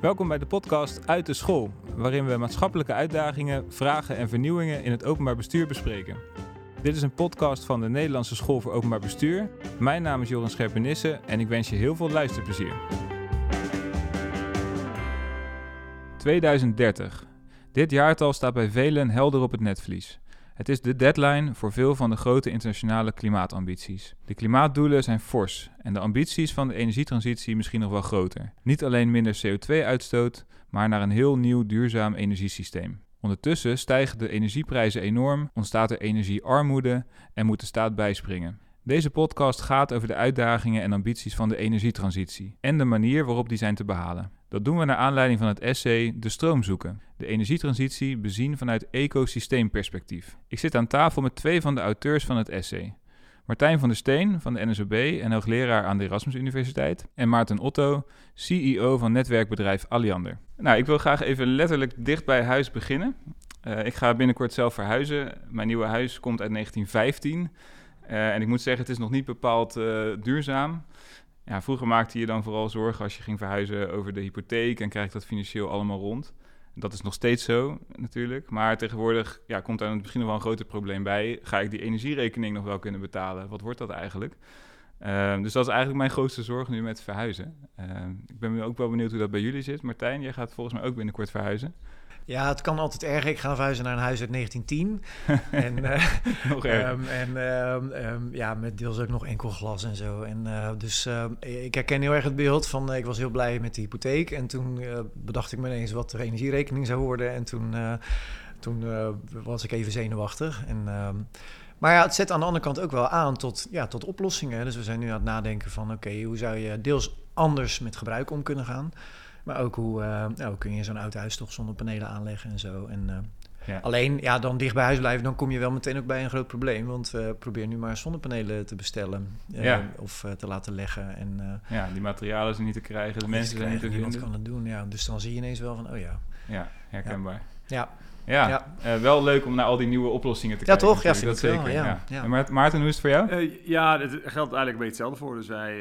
Welkom bij de podcast Uit de School, waarin we maatschappelijke uitdagingen, vragen en vernieuwingen in het openbaar bestuur bespreken. Dit is een podcast van de Nederlandse School voor Openbaar Bestuur. Mijn naam is Joran Scherpenisse en ik wens je heel veel luisterplezier. 2030. Dit jaartal staat bij velen helder op het netvlies. Het is de deadline voor veel van de grote internationale klimaatambities. De klimaatdoelen zijn fors en de ambities van de energietransitie misschien nog wel groter. Niet alleen minder CO2-uitstoot, maar naar een heel nieuw duurzaam energiesysteem. Ondertussen stijgen de energieprijzen enorm, ontstaat er energiearmoede en moet de staat bijspringen. Deze podcast gaat over de uitdagingen en ambities van de energietransitie en de manier waarop die zijn te behalen. Dat doen we naar aanleiding van het essay De stroom zoeken. De energietransitie bezien vanuit ecosysteemperspectief. Ik zit aan tafel met twee van de auteurs van het essay. Martijn van der Steen van de NSOB en hoogleraar aan de Erasmus Universiteit. En Maarten Otto, CEO van netwerkbedrijf Alliander. Nou, ik wil graag even letterlijk dicht bij huis beginnen. Uh, ik ga binnenkort zelf verhuizen. Mijn nieuwe huis komt uit 1915. Uh, en ik moet zeggen, het is nog niet bepaald uh, duurzaam. Ja, vroeger maakte je dan vooral zorgen als je ging verhuizen over de hypotheek en krijg dat financieel allemaal rond. Dat is nog steeds zo natuurlijk. Maar tegenwoordig ja, komt daar misschien nog wel een groter probleem bij. Ga ik die energierekening nog wel kunnen betalen? Wat wordt dat eigenlijk? Uh, dus dat is eigenlijk mijn grootste zorg nu met verhuizen. Uh, ik ben ook wel benieuwd hoe dat bij jullie zit. Martijn, jij gaat volgens mij ook binnenkort verhuizen. Ja, het kan altijd erger. Ik ga verhuizen naar een huis uit 1910. en, uh, nog. Um, en uh, um, ja, met deels ook nog enkel glas en zo. En, uh, dus ik herken heel erg het beeld van... ik was heel blij met de hypotheek. En toen bedacht ik me ineens wat de energierekening zou worden. En toen, toen was ik even zenuwachtig. En... Maar ja, het zet aan de andere kant ook wel aan tot, ja, tot oplossingen. Dus we zijn nu aan het nadenken van... oké, hoe zou je deels anders met gebruik om kunnen gaan... Maar ook hoe, uh, nou, kun je zo'n oud huis toch zonder panelen aanleggen en zo. En, uh, ja. Alleen, ja, dan dicht bij huis blijven, dan kom je wel meteen ook bij een groot probleem. Want we proberen nu maar zonnepanelen te bestellen ja. of te laten leggen. En, ja, die materialen zijn niet te krijgen, de mensen zijn niet te vinden. kan het doen, ja. Dus dan zie je ineens wel van, oh ja. Ja, herkenbaar. Ja. Ja, ja. Uh, wel leuk om naar al die nieuwe oplossingen te ja, kijken. Toch? Ja, dat zeker. Wel, ja. ja. En Maarten, hoe is het voor jou? Uh, ja, het geldt eigenlijk een beetje hetzelfde voor. Dus wij, uh,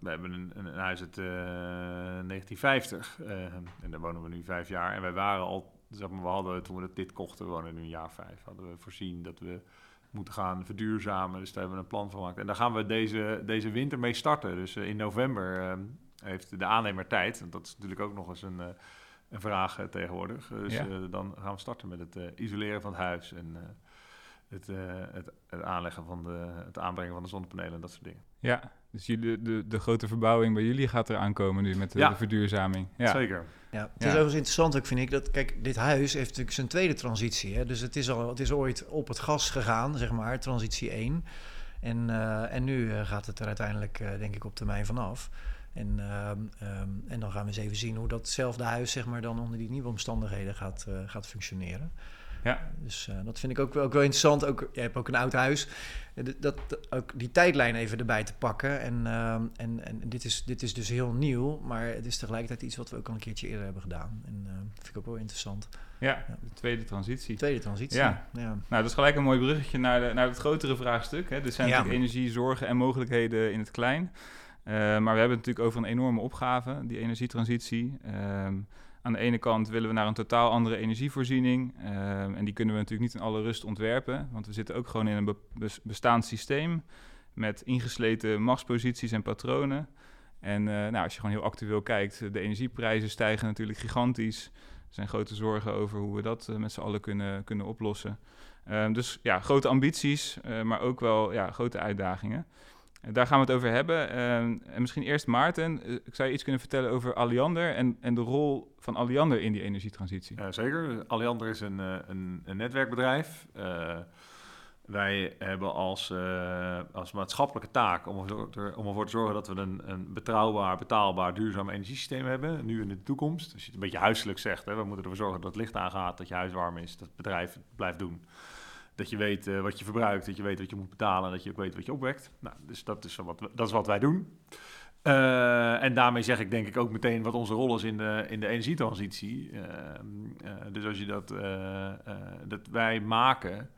wij hebben een, een, huis uit 1950 en daar wonen we nu vijf jaar. En wij waren al, zeg maar, we hadden toen we dit kochten, we wonen nu een jaar vijf, hadden we voorzien dat we moeten gaan verduurzamen. Dus daar hebben we een plan van gemaakt. En daar gaan we deze, deze winter mee starten. Dus in november heeft de aannemer tijd. En dat is natuurlijk ook nog eens een een vraag uh, tegenwoordig. Dus ja. uh, dan gaan we starten met het uh, isoleren van het huis en het, het, het, aanleggen van de, het aanbrengen van de zonnepanelen en dat soort dingen. Ja, dus jullie, de, de grote verbouwing bij jullie gaat eraan komen nu met de, ja. de verduurzaming. Ja, zeker. Ja, het is overigens interessant ook, vind ik, dat, kijk, dit huis heeft natuurlijk zijn tweede transitie. Hè? Dus het is, al, het is ooit op het gas gegaan, zeg maar, transitie 1. En, en nu gaat het er uiteindelijk, denk ik, op termijn vanaf. En, uh, um, en dan gaan we eens even zien hoe datzelfde huis zeg maar, dan onder die nieuwe omstandigheden gaat, uh, gaat functioneren. Ja. Dus uh, dat vind ik ook wel, ook wel interessant. Ook, jij hebt ook een oud huis. Dat, dat, ook die tijdlijn even erbij te pakken. En, uh, en, en dit, is, dit is dus heel nieuw, maar het is tegelijkertijd iets wat we ook al een keertje eerder hebben gedaan. En dat vind ik ook wel interessant. Ja, de tweede transitie. Tweede transitie, ja. ja. Nou, dat is gelijk een mooi bruggetje naar, de, naar het grotere vraagstuk. Hè. Er zijn ja. natuurlijk energie, zorgen en mogelijkheden in het klein. Uh, maar we hebben het natuurlijk over een enorme opgave, die energietransitie. Um, aan de ene kant willen we naar een totaal andere energievoorziening. Um, en die kunnen we natuurlijk niet in alle rust ontwerpen. Want we zitten ook gewoon in een be bestaand systeem met ingesleten machtsposities en patronen. En uh, nou, als je gewoon heel actueel kijkt, de energieprijzen stijgen natuurlijk gigantisch. Er zijn grote zorgen over hoe we dat uh, met z'n allen kunnen, kunnen oplossen. Um, dus ja, grote ambities, maar ook wel ja, grote uitdagingen. Daar gaan we het over hebben. Uh, en misschien eerst Maarten. Uh, ik zou je iets kunnen vertellen over Alliander en, en de rol van Alliander in die energietransitie. Zeker. Alliander is een, een, een netwerkbedrijf. wij hebben als, als maatschappelijke taak om, om ervoor te zorgen dat we een, een betrouwbaar, betaalbaar, duurzaam energiesysteem hebben. Nu en in de toekomst. Als je het een beetje huiselijk zegt, hè, we moeten ervoor zorgen dat het licht aangaat, dat je huis warm is, dat het bedrijf blijft doen dat je weet uh, wat je verbruikt, dat je weet wat je moet betalen, dat je ook weet wat je opwekt. Nou, dus dat is wat, dat is wat wij doen. Uh, en daarmee zeg ik denk ik ook meteen wat onze rol is in de, in de energietransitie. Uh, dus als je dat, dat wij maken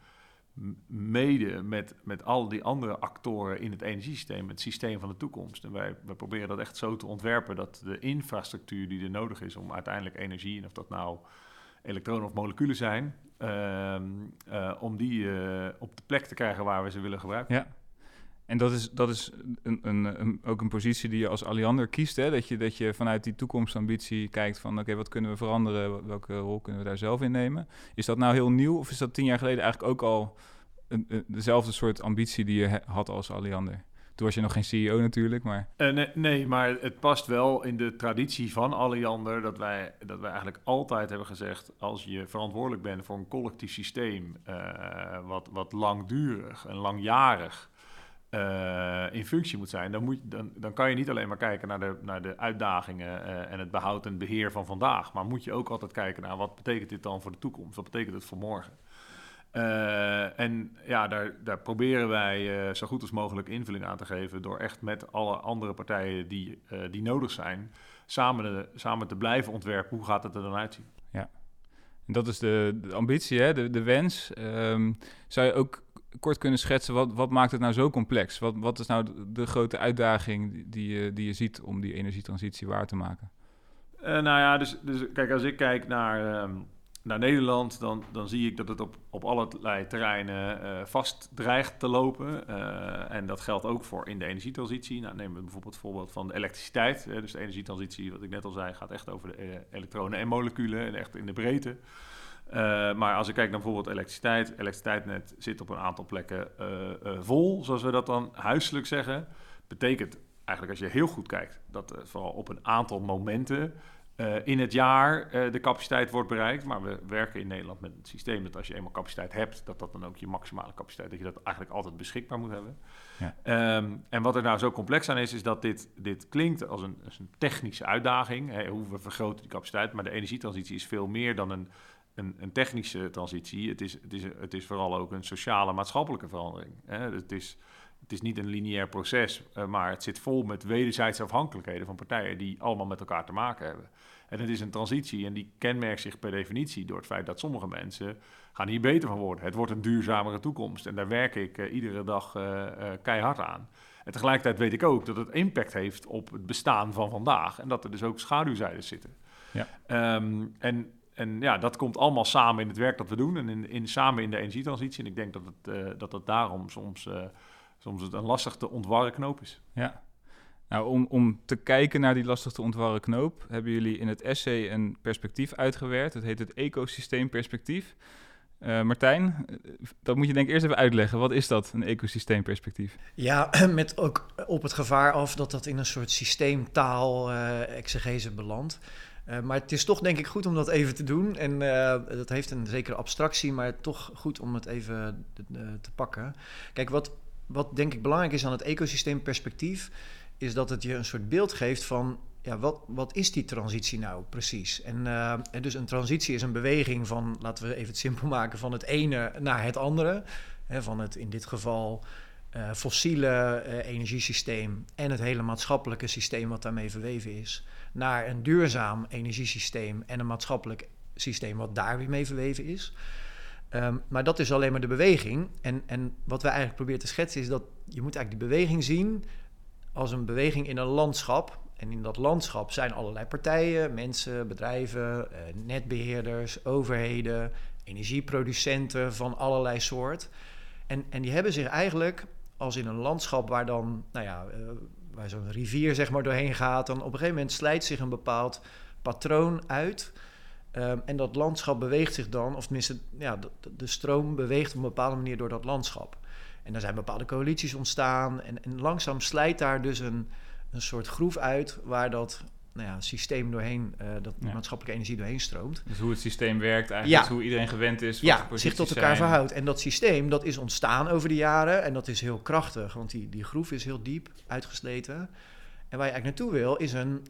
mede met, met al die andere actoren in het energiesysteem, het systeem van de toekomst. En wij, wij proberen dat echt zo te ontwerpen dat de infrastructuur die er nodig is om uiteindelijk energie, en of dat nou elektronen of moleculen zijn, ehm, eh, om die uh, op de plek te krijgen waar we ze willen gebruiken. Ja. En dat is, dat is een, een, ook een positie die je als Alliander kiest. Hè? Dat, je, dat je vanuit die toekomstambitie kijkt van... oké, wat kunnen we veranderen? Welke rol kunnen we daar zelf in nemen? Is dat nou heel nieuw of is dat tien jaar geleden eigenlijk ook al... Een, dezelfde soort ambitie die je had als Alliander? Toen was je nog geen CEO natuurlijk, maar... Uh, nee, nee, maar het past wel in de traditie van Alliander... Dat wij, dat wij eigenlijk altijd hebben gezegd... als je verantwoordelijk bent voor een collectief systeem... Uh, wat, wat langdurig en langjarig uh, in functie moet zijn, dan, moet, dan, dan kan je niet alleen maar kijken naar de, naar de uitdagingen en het behoud en beheer van vandaag, maar moet je ook altijd kijken naar wat betekent dit dan voor de toekomst, wat betekent het voor morgen. Uh, en ja, daar, daar proberen wij zo goed als mogelijk invulling aan te geven door echt met alle andere partijen die, die nodig zijn, samen, de, samen te blijven ontwerpen hoe gaat het er dan uitzien. Ja, en dat is de, de ambitie, hè? De, de wens. Um, zou je ook kort kunnen schetsen, wat, wat maakt het nou zo complex? Wat, wat is nou de, grote uitdaging die, je, die je ziet om die energietransitie waar te maken? Nou ja, dus, dus kijk, als ik kijk naar, um, naar Nederland, dan, dan zie ik dat het op, op allerlei terreinen uh, vast dreigt te lopen. Uh, en dat geldt ook voor in de energietransitie. Nou, nemen we bijvoorbeeld het voorbeeld van de elektriciteit. dus de energietransitie, wat ik net al zei, gaat echt over de elektronen en moleculen en echt in de breedte. Maar als ik kijk naar bijvoorbeeld elektriciteit, elektriciteitsnet zit op een aantal plekken vol, zoals we dat dan huiselijk zeggen. Betekent eigenlijk als je heel goed kijkt, dat vooral op een aantal momenten in het jaar de capaciteit wordt bereikt. Maar we werken in Nederland met het systeem dat als je eenmaal capaciteit hebt, dat dat dan ook je maximale capaciteit, dat je dat eigenlijk altijd beschikbaar moet hebben. Ja. Um, en wat er nou zo complex aan is, is dat dit, dit klinkt als een, als een technische uitdaging. Hè, hoe we vergroten die capaciteit, maar de energietransitie is veel meer dan een een, een, technische transitie. Het is, het, is, het is vooral ook een sociale, maatschappelijke verandering. Hè? Het, is, het is niet een lineair proces, uh, maar het zit vol met wederzijdse afhankelijkheden van partijen die allemaal met elkaar te maken hebben. En het is een transitie en die kenmerkt zich per definitie door het feit dat sommige mensen gaan hier beter van worden. Het wordt een duurzamere toekomst en daar werk ik uh, iedere dag uh, keihard aan. En tegelijkertijd weet ik ook dat het impact heeft op het bestaan van vandaag en dat er dus ook schaduwzijdes zitten. Ja. Um, en en ja, dat komt allemaal samen in het werk dat we doen en in, in samen in de energietransitie. En ik denk dat het, dat, het daarom soms, soms het een lastig te ontwarren knoop is. Ja. Nou, om, om te kijken naar die lastig te ontwarren knoop, hebben jullie in het essay een perspectief uitgewerkt. Het heet het ecosysteemperspectief. Uh, Martijn, dat moet je denk ik eerst even uitleggen. Wat is dat, een ecosysteemperspectief? Ja, met ook op het gevaar af dat dat in een soort systeemtaal uh, exegese belandt. Uh, maar het is toch denk ik goed om dat even te doen. En uh, dat heeft een zekere abstractie, maar toch goed om het even uh, te pakken. Kijk, wat, wat denk ik belangrijk is aan het ecosysteemperspectief, is dat het je een soort beeld geeft van ja, wat, wat is die transitie nou precies? En, en dus een transitie is een beweging van, laten we even het simpel maken, van het ene naar het andere. Hè, van het in dit geval fossiele energiesysteem en het hele maatschappelijke systeem wat daarmee verweven is naar een duurzaam energiesysteem en een maatschappelijk systeem wat daar weer mee verweven is. Um, maar dat is alleen maar de beweging. En, en wat we eigenlijk proberen te schetsen is dat je moet eigenlijk die beweging zien als een beweging in een landschap. En in dat landschap zijn allerlei partijen, mensen, bedrijven, uh, netbeheerders, overheden, energieproducenten van allerlei soort. En, en die hebben zich eigenlijk als in een landschap waar dan, nou ja, uh, waar zo'n rivier zeg maar doorheen gaat, dan op een gegeven moment slijt zich een bepaald patroon uit. Um, en dat landschap beweegt zich dan, of tenminste, ja, de, de, stroom beweegt op een bepaalde manier door dat landschap. En er zijn bepaalde coalities ontstaan. En, en langzaam slijt daar dus een, een soort groef uit waar dat nou ja, systeem doorheen, uh, dat ja. maatschappelijke energie doorheen stroomt. Dus hoe het systeem werkt eigenlijk, ja. hoe iedereen gewend is. Ja, zich tot elkaar zijn. verhoudt. En dat systeem, dat is ontstaan over de jaren en dat is heel krachtig, want die, die groef is heel diep uitgesleten. En waar je eigenlijk naartoe wil, is een,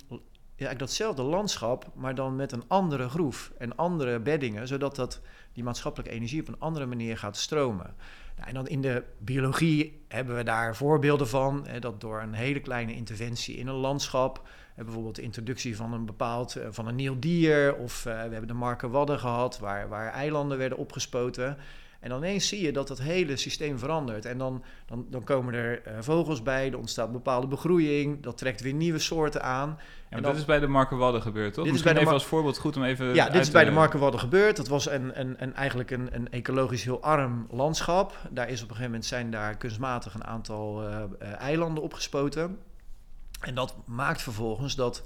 ja, datzelfde landschap, maar dan met een andere groef en andere beddingen, zodat dat, die maatschappelijke energie op een andere manier gaat stromen. Nou, en dan in de biologie hebben we daar voorbeelden van, hè, dat door een hele kleine interventie in een landschap bijvoorbeeld de introductie van een bepaald, uh, van een nieuw dier. Of uh, we hebben de Marken Wadden gehad, waar, waar eilanden werden opgespoten. En dan ineens zie je dat het hele systeem verandert. En dan, dan, dan komen er uh, vogels bij, er ontstaat bepaalde begroeiing, dat trekt weer nieuwe soorten aan. Ja, en dat is bij de Markenwadden gebeurd, toch? Dit is bij de even als voorbeeld goed om even Ja, dit is bij de Markenwadden gebeurd. Dat was een, een, een, eigenlijk een, een ecologisch heel arm landschap. Daar is op een gegeven moment zijn daar kunstmatig een aantal uh, uh, eilanden opgespoten. En dat maakt vervolgens dat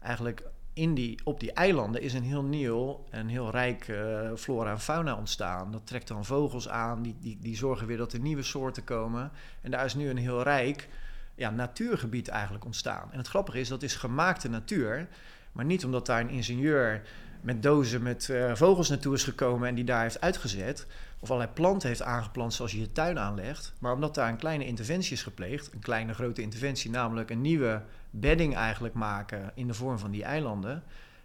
eigenlijk in die, op die eilanden is een heel nieuw en heel rijk uh, flora en fauna ontstaan. Dat trekt dan vogels aan, die, die, die zorgen weer dat er nieuwe soorten komen. En daar is nu een heel rijk ja, natuurgebied eigenlijk ontstaan. En het grappige is, dat is gemaakte natuur. Maar niet omdat daar een ingenieur met dozen met uh, vogels naartoe is gekomen en die daar heeft uitgezet. Of allerlei planten heeft aangeplant zoals je je tuin aanlegt. Maar omdat daar een kleine interventie is gepleegd. Een kleine grote interventie, namelijk een nieuwe bedding eigenlijk maken in de vorm van die eilanden.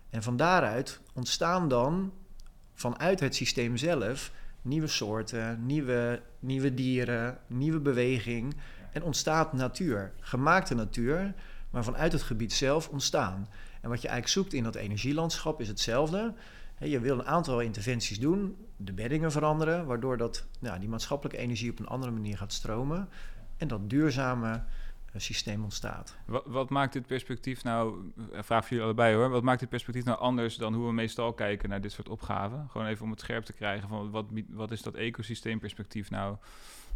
En van daaruit ontstaan dan vanuit het systeem zelf nieuwe soorten, nieuwe, nieuwe dieren, nieuwe beweging. En ontstaat natuur, gemaakte natuur, maar vanuit het gebied zelf ontstaan. En wat je eigenlijk zoekt in dat energielandschap is hetzelfde. Je wil een aantal interventies doen, de beddingen veranderen, waardoor dat, nou, die maatschappelijke energie op een andere manier gaat stromen. En dat duurzame systeem ontstaat. Wat, wat, maakt dit perspectief nou, eh, vraag voor jullie allebei hoor, wat maakt dit perspectief nou anders dan hoe we meestal kijken naar dit soort opgaven? Gewoon even om het scherp te krijgen van wat, wat is dat ecosysteemperspectief nou?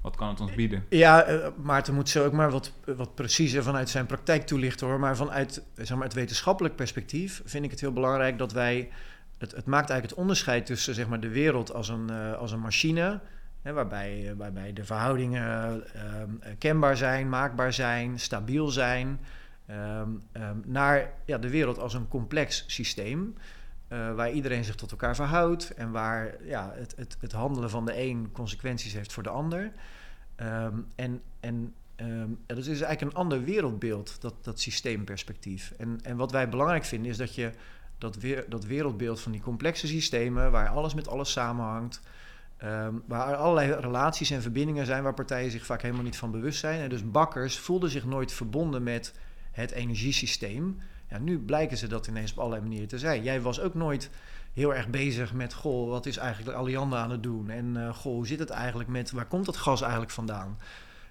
Wat kan het ons bieden? Ja, uh, Maarten moet zo ook maar wat, wat preciezer vanuit zijn praktijk toelichten hoor. Maar vanuit zeg maar, het wetenschappelijk perspectief vind ik het heel belangrijk dat wij. Het, het maakt eigenlijk het onderscheid tussen zeg maar, de wereld als een, uh, als een machine waarbij, waarbij de verhoudingen kenbaar zijn, maakbaar zijn, stabiel zijn. Um, naar ja, de wereld als een complex systeem. Uh, waar iedereen zich tot elkaar verhoudt en waar ja, het, het, het handelen van de een consequenties heeft voor de ander. en en dat is eigenlijk een ander wereldbeeld, dat, dat systeemperspectief. En, en wat wij belangrijk vinden is dat je dat, weer, dat wereldbeeld van die complexe systemen, waar alles met alles samenhangt, Um, waar allerlei relaties en verbindingen zijn waar partijen zich vaak helemaal niet van bewust zijn. En dus bakkers voelden zich nooit verbonden met het energiesysteem. Ja, nu blijken ze dat ineens op allerlei manieren te zijn. Jij was ook nooit heel erg bezig met, goh, wat is eigenlijk Allianda aan het doen? En uh, goh, hoe zit het eigenlijk met, waar komt dat gas eigenlijk vandaan?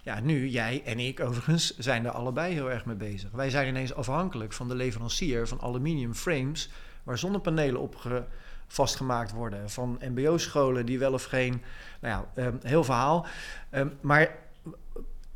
Ja, nu, jij en ik overigens, zijn er allebei heel erg mee bezig. Wij zijn ineens afhankelijk van de leverancier van aluminium frames, waar zonnepanelen op ge vastgemaakt worden. Van MBO-scholen die wel of geen. Nou ja, um, heel verhaal. Um, maar.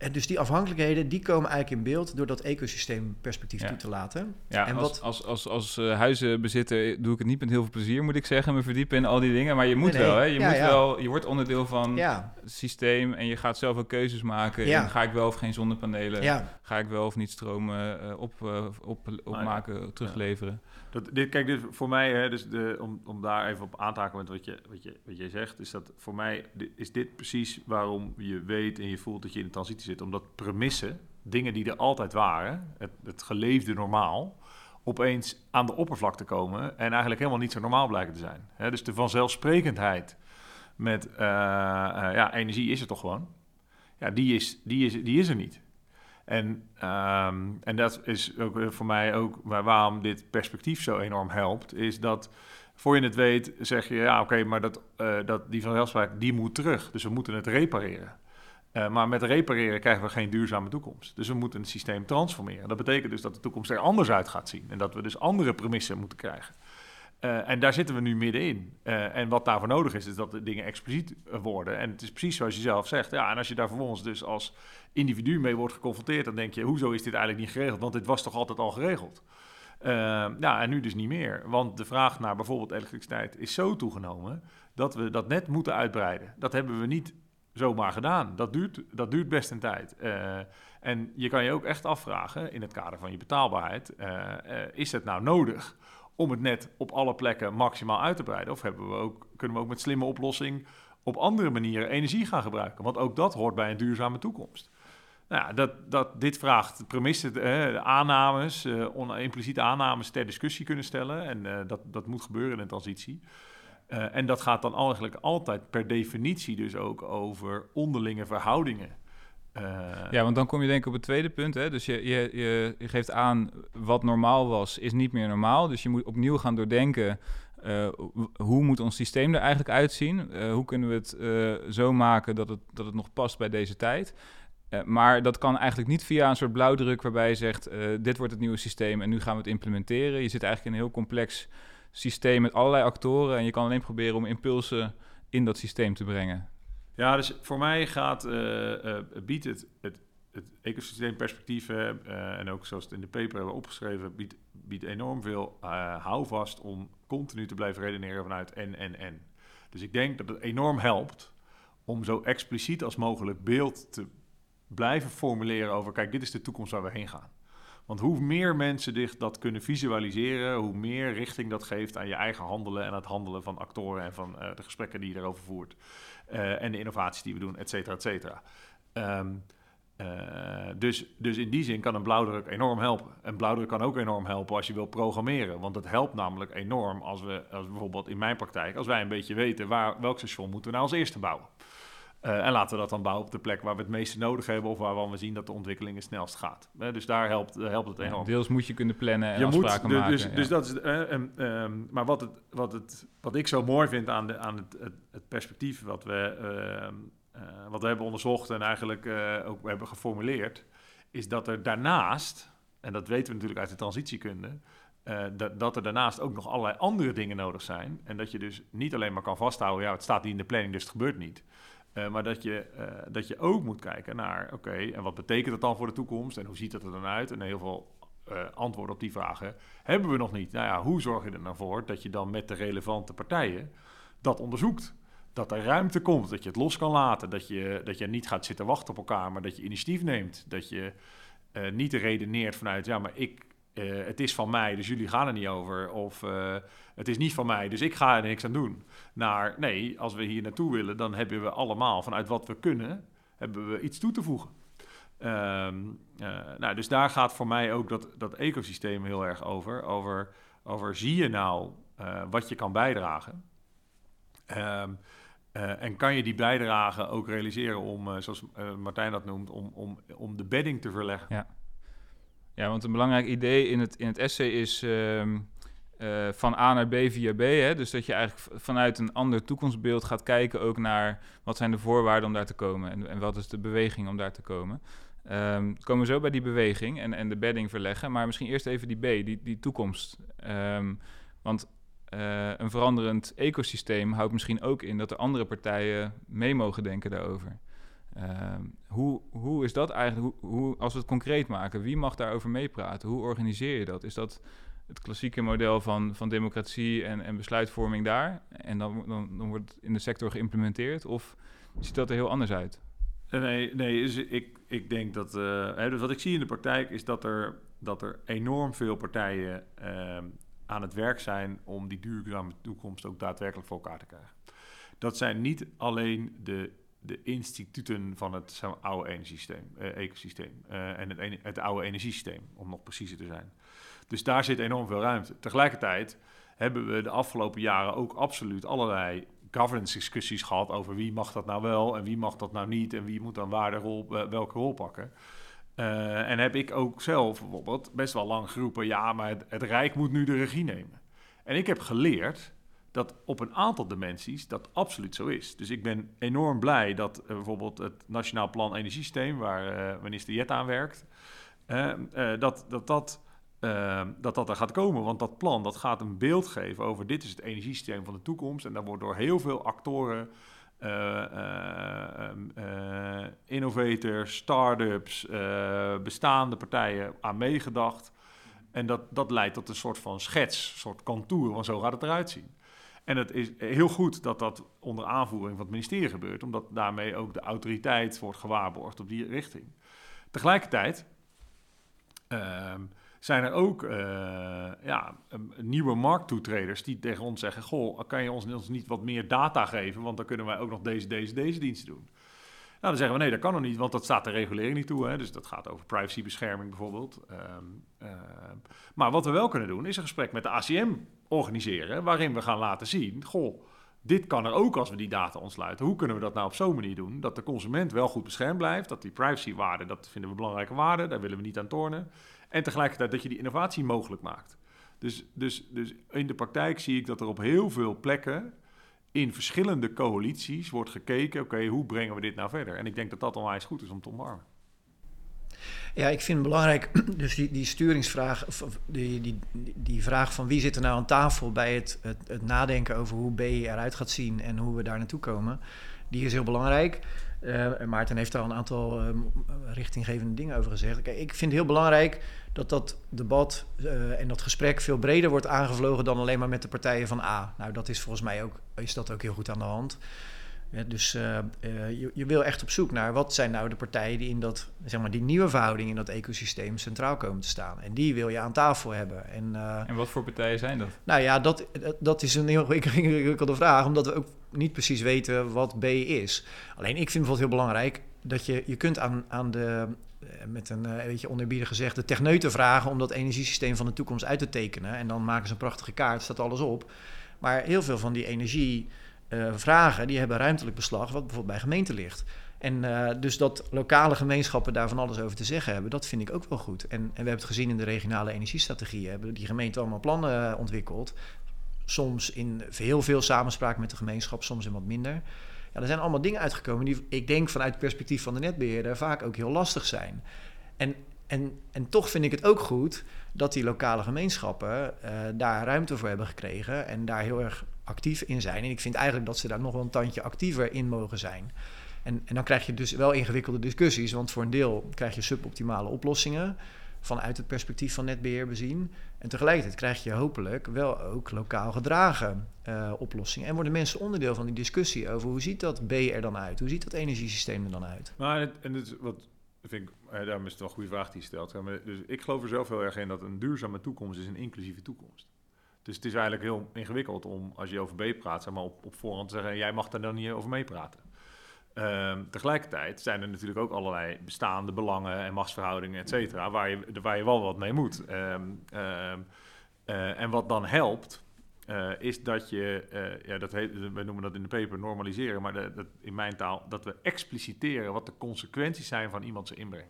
En dus die afhankelijkheden die komen eigenlijk in beeld door dat ecosysteemperspectief ja. toe te laten. Ja, en als, wat, als, als, als uh, huizenbezitter doe ik het niet met heel veel plezier, moet ik zeggen, me verdiepen in al die dingen. Maar je moet Nee, nee. wel, hè? Je, Ja, moet ja. wel, je wordt onderdeel van ja, het systeem en je gaat zelf ook keuzes maken. En ga ik wel of geen zonnepanelen? ja, Ga ik wel of niet stroom eh, op, eh, op, opmaken, terugleveren? Dat, dit, kijk, dit voor mij, hè, dus de, om, om daar even op aan te haken met wat je, wat je, wat je zegt, is dat voor mij is dit precies waarom je weet en je voelt dat je in de transitie zit. Omdat premissen, dingen die er altijd waren, het, het geleefde normaal, opeens aan de oppervlakte komen en eigenlijk helemaal niet zo normaal blijken te zijn. Hè, dus de vanzelfsprekendheid met eh, eh, ja, energie is er toch gewoon. Ja, die is, die is, die is er niet. En, ehm, en dat is voor mij ook waar- waarom dit perspectief zo enorm helpt, is dat voor je het weet zeg je, ja oké, maar dat, eh, dat, die vanzelfsprekendheid die moet terug. Dus we moeten het repareren. Eh, maar met repareren krijgen we geen duurzame toekomst. Dus we moeten het systeem transformeren. Dat betekent dus dat de toekomst er anders uit gaat zien. En dat we dus andere premissen moeten krijgen. Eh, en daar zitten we nu middenin. Eh en wat daarvoor nodig is, is dat de dingen expliciet worden. En het is precies zoals je zelf zegt. Ja, en als je daar vervolgens dus als individu mee wordt geconfronteerd, dan denk je, hoezo is dit eigenlijk niet geregeld? Want dit was toch altijd al geregeld? Eh, ja, en nu dus niet meer. Want de vraag naar bijvoorbeeld elektriciteit is zo toegenomen dat we dat net moeten uitbreiden. Dat hebben we niet zomaar gedaan. Dat duurt, dat duurt best een tijd. Eh, en je kan je ook echt afvragen, in het kader van je betaalbaarheid, is het nou nodig om het net op alle plekken maximaal uit te breiden? Of hebben we ook, kunnen we ook met slimme oplossing op andere manieren energie gaan gebruiken? Want ook dat hoort bij een duurzame toekomst. Nou ja, dat, dat, dit vraagt premissen, eh, aannames, eh, impliciete aannames ter discussie kunnen stellen. En eh, dat, dat moet gebeuren in een transitie. Eh, en dat gaat dan eigenlijk altijd per definitie dus ook over onderlinge verhoudingen. Eh, Ja, want dan kom je denk ik op het tweede punt. Hè? Dus je, je, je, geeft aan wat normaal was, is niet meer normaal. Dus je moet opnieuw gaan doordenken eh, hoe moet ons systeem er eigenlijk uitzien? Uh, hoe kunnen we het zo maken dat het, dat het nog past bij deze tijd? maar dat kan eigenlijk niet via een soort blauwdruk waarbij je zegt: dit wordt het nieuwe systeem en nu gaan we het implementeren. Je zit eigenlijk in een heel complex systeem met allerlei actoren en je kan alleen proberen om impulsen in dat systeem te brengen. Ja, dus voor mij gaat, biedt het, het het uh, en ook zoals het in de paper hebben opgeschreven, biedt, biedt enorm veel houvast om continu te blijven redeneren vanuit en, en, en. Dus ik denk dat het enorm helpt om zo expliciet als mogelijk beeld te blijven formuleren over, kijk, dit is de toekomst waar we heen gaan. Want hoe meer mensen zich dat kunnen visualiseren, hoe meer richting dat geeft aan je eigen handelen en het handelen van actoren en van de gesprekken die je erover voert. Uh, en de innovaties die we doen, et cetera, et cetera. Um, uh, dus, dus in die zin kan een blauwdruk enorm helpen. Een blauwdruk kan ook enorm helpen als je wil programmeren. Want het helpt namelijk enorm als we, als bijvoorbeeld in mijn praktijk, als wij een beetje weten waar, welk station moeten we nou als eerste bouwen. Uh, en laten we dat dan bouwen op de plek waar we het meeste nodig hebben of waarvan we zien dat de ontwikkeling het snelst gaat. Uh, dus daar helpt, helpt het enorm. Deels moet je kunnen plannen en je afspraken moet, maken. Dus, ja. dus dat is, um, um, maar wat, het, wat, het, wat ik zo mooi vind aan, de, aan het, het, het perspectief wat we ehm, wat we hebben onderzocht en eigenlijk ook hebben geformuleerd, is dat er daarnaast, en dat weten we natuurlijk uit de transitiekunde, uh, dat, dat, er daarnaast ook nog allerlei andere dingen nodig zijn. En dat je dus niet alleen maar kan vasthouden, ja, het staat niet in de planning, dus het gebeurt niet. Maar dat je, dat je ook moet kijken naar, oké, en wat betekent dat dan voor de toekomst? En hoe ziet dat er dan uit? En heel veel antwoorden op die vragen hebben we nog niet. Nou ja, hoe zorg je er nou voor dat je dan met de relevante partijen dat onderzoekt? dat er ruimte komt, dat je het los kan laten, dat je, dat je niet gaat zitten wachten op elkaar, maar dat je initiatief neemt. Dat je niet redeneert vanuit, ja, maar ik, uh, het is van mij, dus jullie gaan er niet over. Of uh, het is niet van mij, dus ik ga er niks aan doen. Naar, nee, als we hier naartoe willen, dan hebben we allemaal vanuit wat we kunnen, hebben we iets toe te voegen. Um, nou, dus daar gaat voor mij ook dat, dat ecosysteem heel erg over. Over, over zie je nou wat je kan bijdragen? Uh, en kan je die bijdrage ook realiseren om, zoals Martijn dat noemt, om, om, om de bedding te verleggen? Ja. Ja, want een belangrijk idee in het, in het essay is um, van A naar B via B. Hè? Dus dat je eigenlijk vanuit een ander toekomstbeeld gaat kijken ook naar wat zijn de voorwaarden om daar te komen en, en wat is de beweging om daar te komen. Um, komen we zo bij die beweging en, en de bedding verleggen, maar misschien eerst even die B, die, die toekomst. Um, want uh, een veranderend ecosysteem houdt misschien ook in dat er andere partijen mee mogen denken daarover. Uh, hoe, hoe is dat eigenlijk, hoe, als we het concreet maken, wie mag daarover meepraten? Hoe organiseer je dat? Is dat het klassieke model van, van democratie en, en besluitvorming daar? En dan, dan, dan wordt het in de sector geïmplementeerd? Of ziet dat er heel anders uit? Nee, nee ik, ik denk dat. Hè, dus wat ik zie in de praktijk is dat er, dat er enorm veel partijen ehm, aan het werk zijn om die duurzame toekomst ook daadwerkelijk voor elkaar te krijgen. Dat zijn niet alleen de, de instituten van het oude energiesysteem, eh, ecosysteem uh, en het, het oude energiesysteem, om nog preciezer te zijn. Dus daar zit enorm veel ruimte. Tegelijkertijd hebben we de afgelopen jaren ook absoluut allerlei governance discussies gehad over wie mag dat nou wel en wie mag dat nou niet en wie moet dan waar de rol, eh, welke rol pakken. Uh, en heb ik ook zelf bijvoorbeeld best wel lang geroepen: ja, maar het, het, Rijk moet nu de regie nemen. En ik heb geleerd dat op een aantal dimensies dat absoluut zo is. Dus ik ben enorm blij dat uh, bijvoorbeeld het Nationaal Plan Energiesysteem, waar uh, minister Jet aan werkt, dat, dat, dat, dat dat er gaat komen. Want dat plan dat gaat een beeld geven over dit is het energiesysteem van de toekomst. En daar wordt door heel veel actoren innovators, start-ups, bestaande partijen aan meegedacht. En dat, dat leidt tot een soort van schets, een soort contour, want zo gaat het eruit zien. En het is heel goed dat dat onder aanvoering van het ministerie gebeurt, omdat daarmee ook de autoriteit wordt gewaarborgd op die richting. Tegelijkertijd ehm, zijn er ook uh, ja, nieuwe markttoetreders die tegen ons zeggen: Goh, kan je ons, niet wat meer data geven? Want dan kunnen wij ook nog deze, deze, deze diensten doen. Nou, dan zeggen we nee, dat kan nog niet, want dat staat de regulering niet toe. Hè? Dus dat gaat over privacybescherming bijvoorbeeld. Um, uh, maar wat we wel kunnen doen, is een gesprek met de ACM organiseren, waarin we gaan laten zien: Goh, dit kan er ook als we die data ontsluiten. Hoe kunnen we dat nou op zo'n manier doen? Dat de consument wel goed beschermd blijft, dat die privacywaarde, dat vinden we belangrijke waarden, daar willen we niet aan tornen. En tegelijkertijd dat je die innovatie mogelijk maakt. Dus, dus, dus in de praktijk zie ik dat er op heel veel plekken in verschillende coalities wordt gekeken, oké, hoe brengen we dit nou verder? En ik denk dat dat onwijs goed is om te omarmen. Ja, ik vind het belangrijk, dus die, die sturingsvraag, die, die, die vraag van wie zit er nou aan tafel bij het, het, het nadenken over hoe B eruit gaat zien en hoe we daar naartoe komen, die is heel belangrijk. Uh, Maarten heeft daar al een aantal uh, richtinggevende dingen over gezegd. Ik vind het heel belangrijk dat dat debat uh, en dat gesprek veel breder wordt aangevlogen dan alleen maar met de partijen van A. Nou, dat is volgens mij ook, is dat ook heel goed aan de hand. Ja, dus uh, uh, je, je, wil echt op zoek naar wat zijn nou de partijen die in dat, zeg maar, die nieuwe verhouding in dat ecosysteem centraal komen te staan. En die wil je aan tafel hebben. En, uh, en wat voor partijen zijn dat? Nou ja, dat, dat is een heel ingewikkelde vraag, omdat we ook niet precies weten wat B is. Alleen ik vind bijvoorbeeld heel belangrijk dat je, je kunt aan, aan de, met een weet je, oneerbiedig gezegd, de techneuten vragen om dat energiesysteem van de toekomst uit te tekenen. En dan maken ze een prachtige kaart, staat alles op. Maar heel veel van die energie uh, vragen, die hebben ruimtelijk beslag, wat bijvoorbeeld bij gemeenten ligt. En uh, dus dat lokale gemeenschappen daar van alles over te zeggen hebben, dat vind ik ook wel goed. En, en we hebben het gezien in de regionale energiestrategie, hebben die gemeenten allemaal plannen uh, ontwikkeld. Soms in heel veel samenspraak met de gemeenschap, soms in wat minder. Ja, er zijn allemaal dingen uitgekomen die ik denk vanuit het perspectief van de netbeheerder vaak ook heel lastig zijn. En, en, en toch vind ik het ook goed dat die lokale gemeenschappen daar ruimte voor hebben gekregen en daar heel erg actief in zijn. En ik vind eigenlijk dat ze daar nog wel een tandje actiever in mogen zijn. En, en dan krijg je dus wel ingewikkelde discussies, want voor een deel krijg je suboptimale oplossingen vanuit het perspectief van netbeheer bezien. En tegelijkertijd krijg je hopelijk wel ook lokaal gedragen uh, oplossingen. En worden mensen onderdeel van die discussie over hoe ziet dat B er dan uit? Hoe ziet dat energiesysteem er dan uit? Maar en, en het, wat vind ik, eh, daarom is het wel een goede vraag die je stelt. Dus ik geloof er zelf heel erg in dat een duurzame toekomst is een inclusieve toekomst. Dus het is eigenlijk heel ingewikkeld om, als je over B praat, zeg maar op, op voorhand te zeggen: jij mag daar dan niet over meepraten. Um, tegelijkertijd zijn er natuurlijk ook allerlei bestaande belangen en machtsverhoudingen, et cetera, waar je, waar je wel wat mee moet. Um, um, uh, en wat dan helpt, uh, is dat je, uh, ja, dat we noemen dat in de paper normaliseren, maar in mijn taal, dat we expliciteren wat de consequenties zijn van iemands inbreng.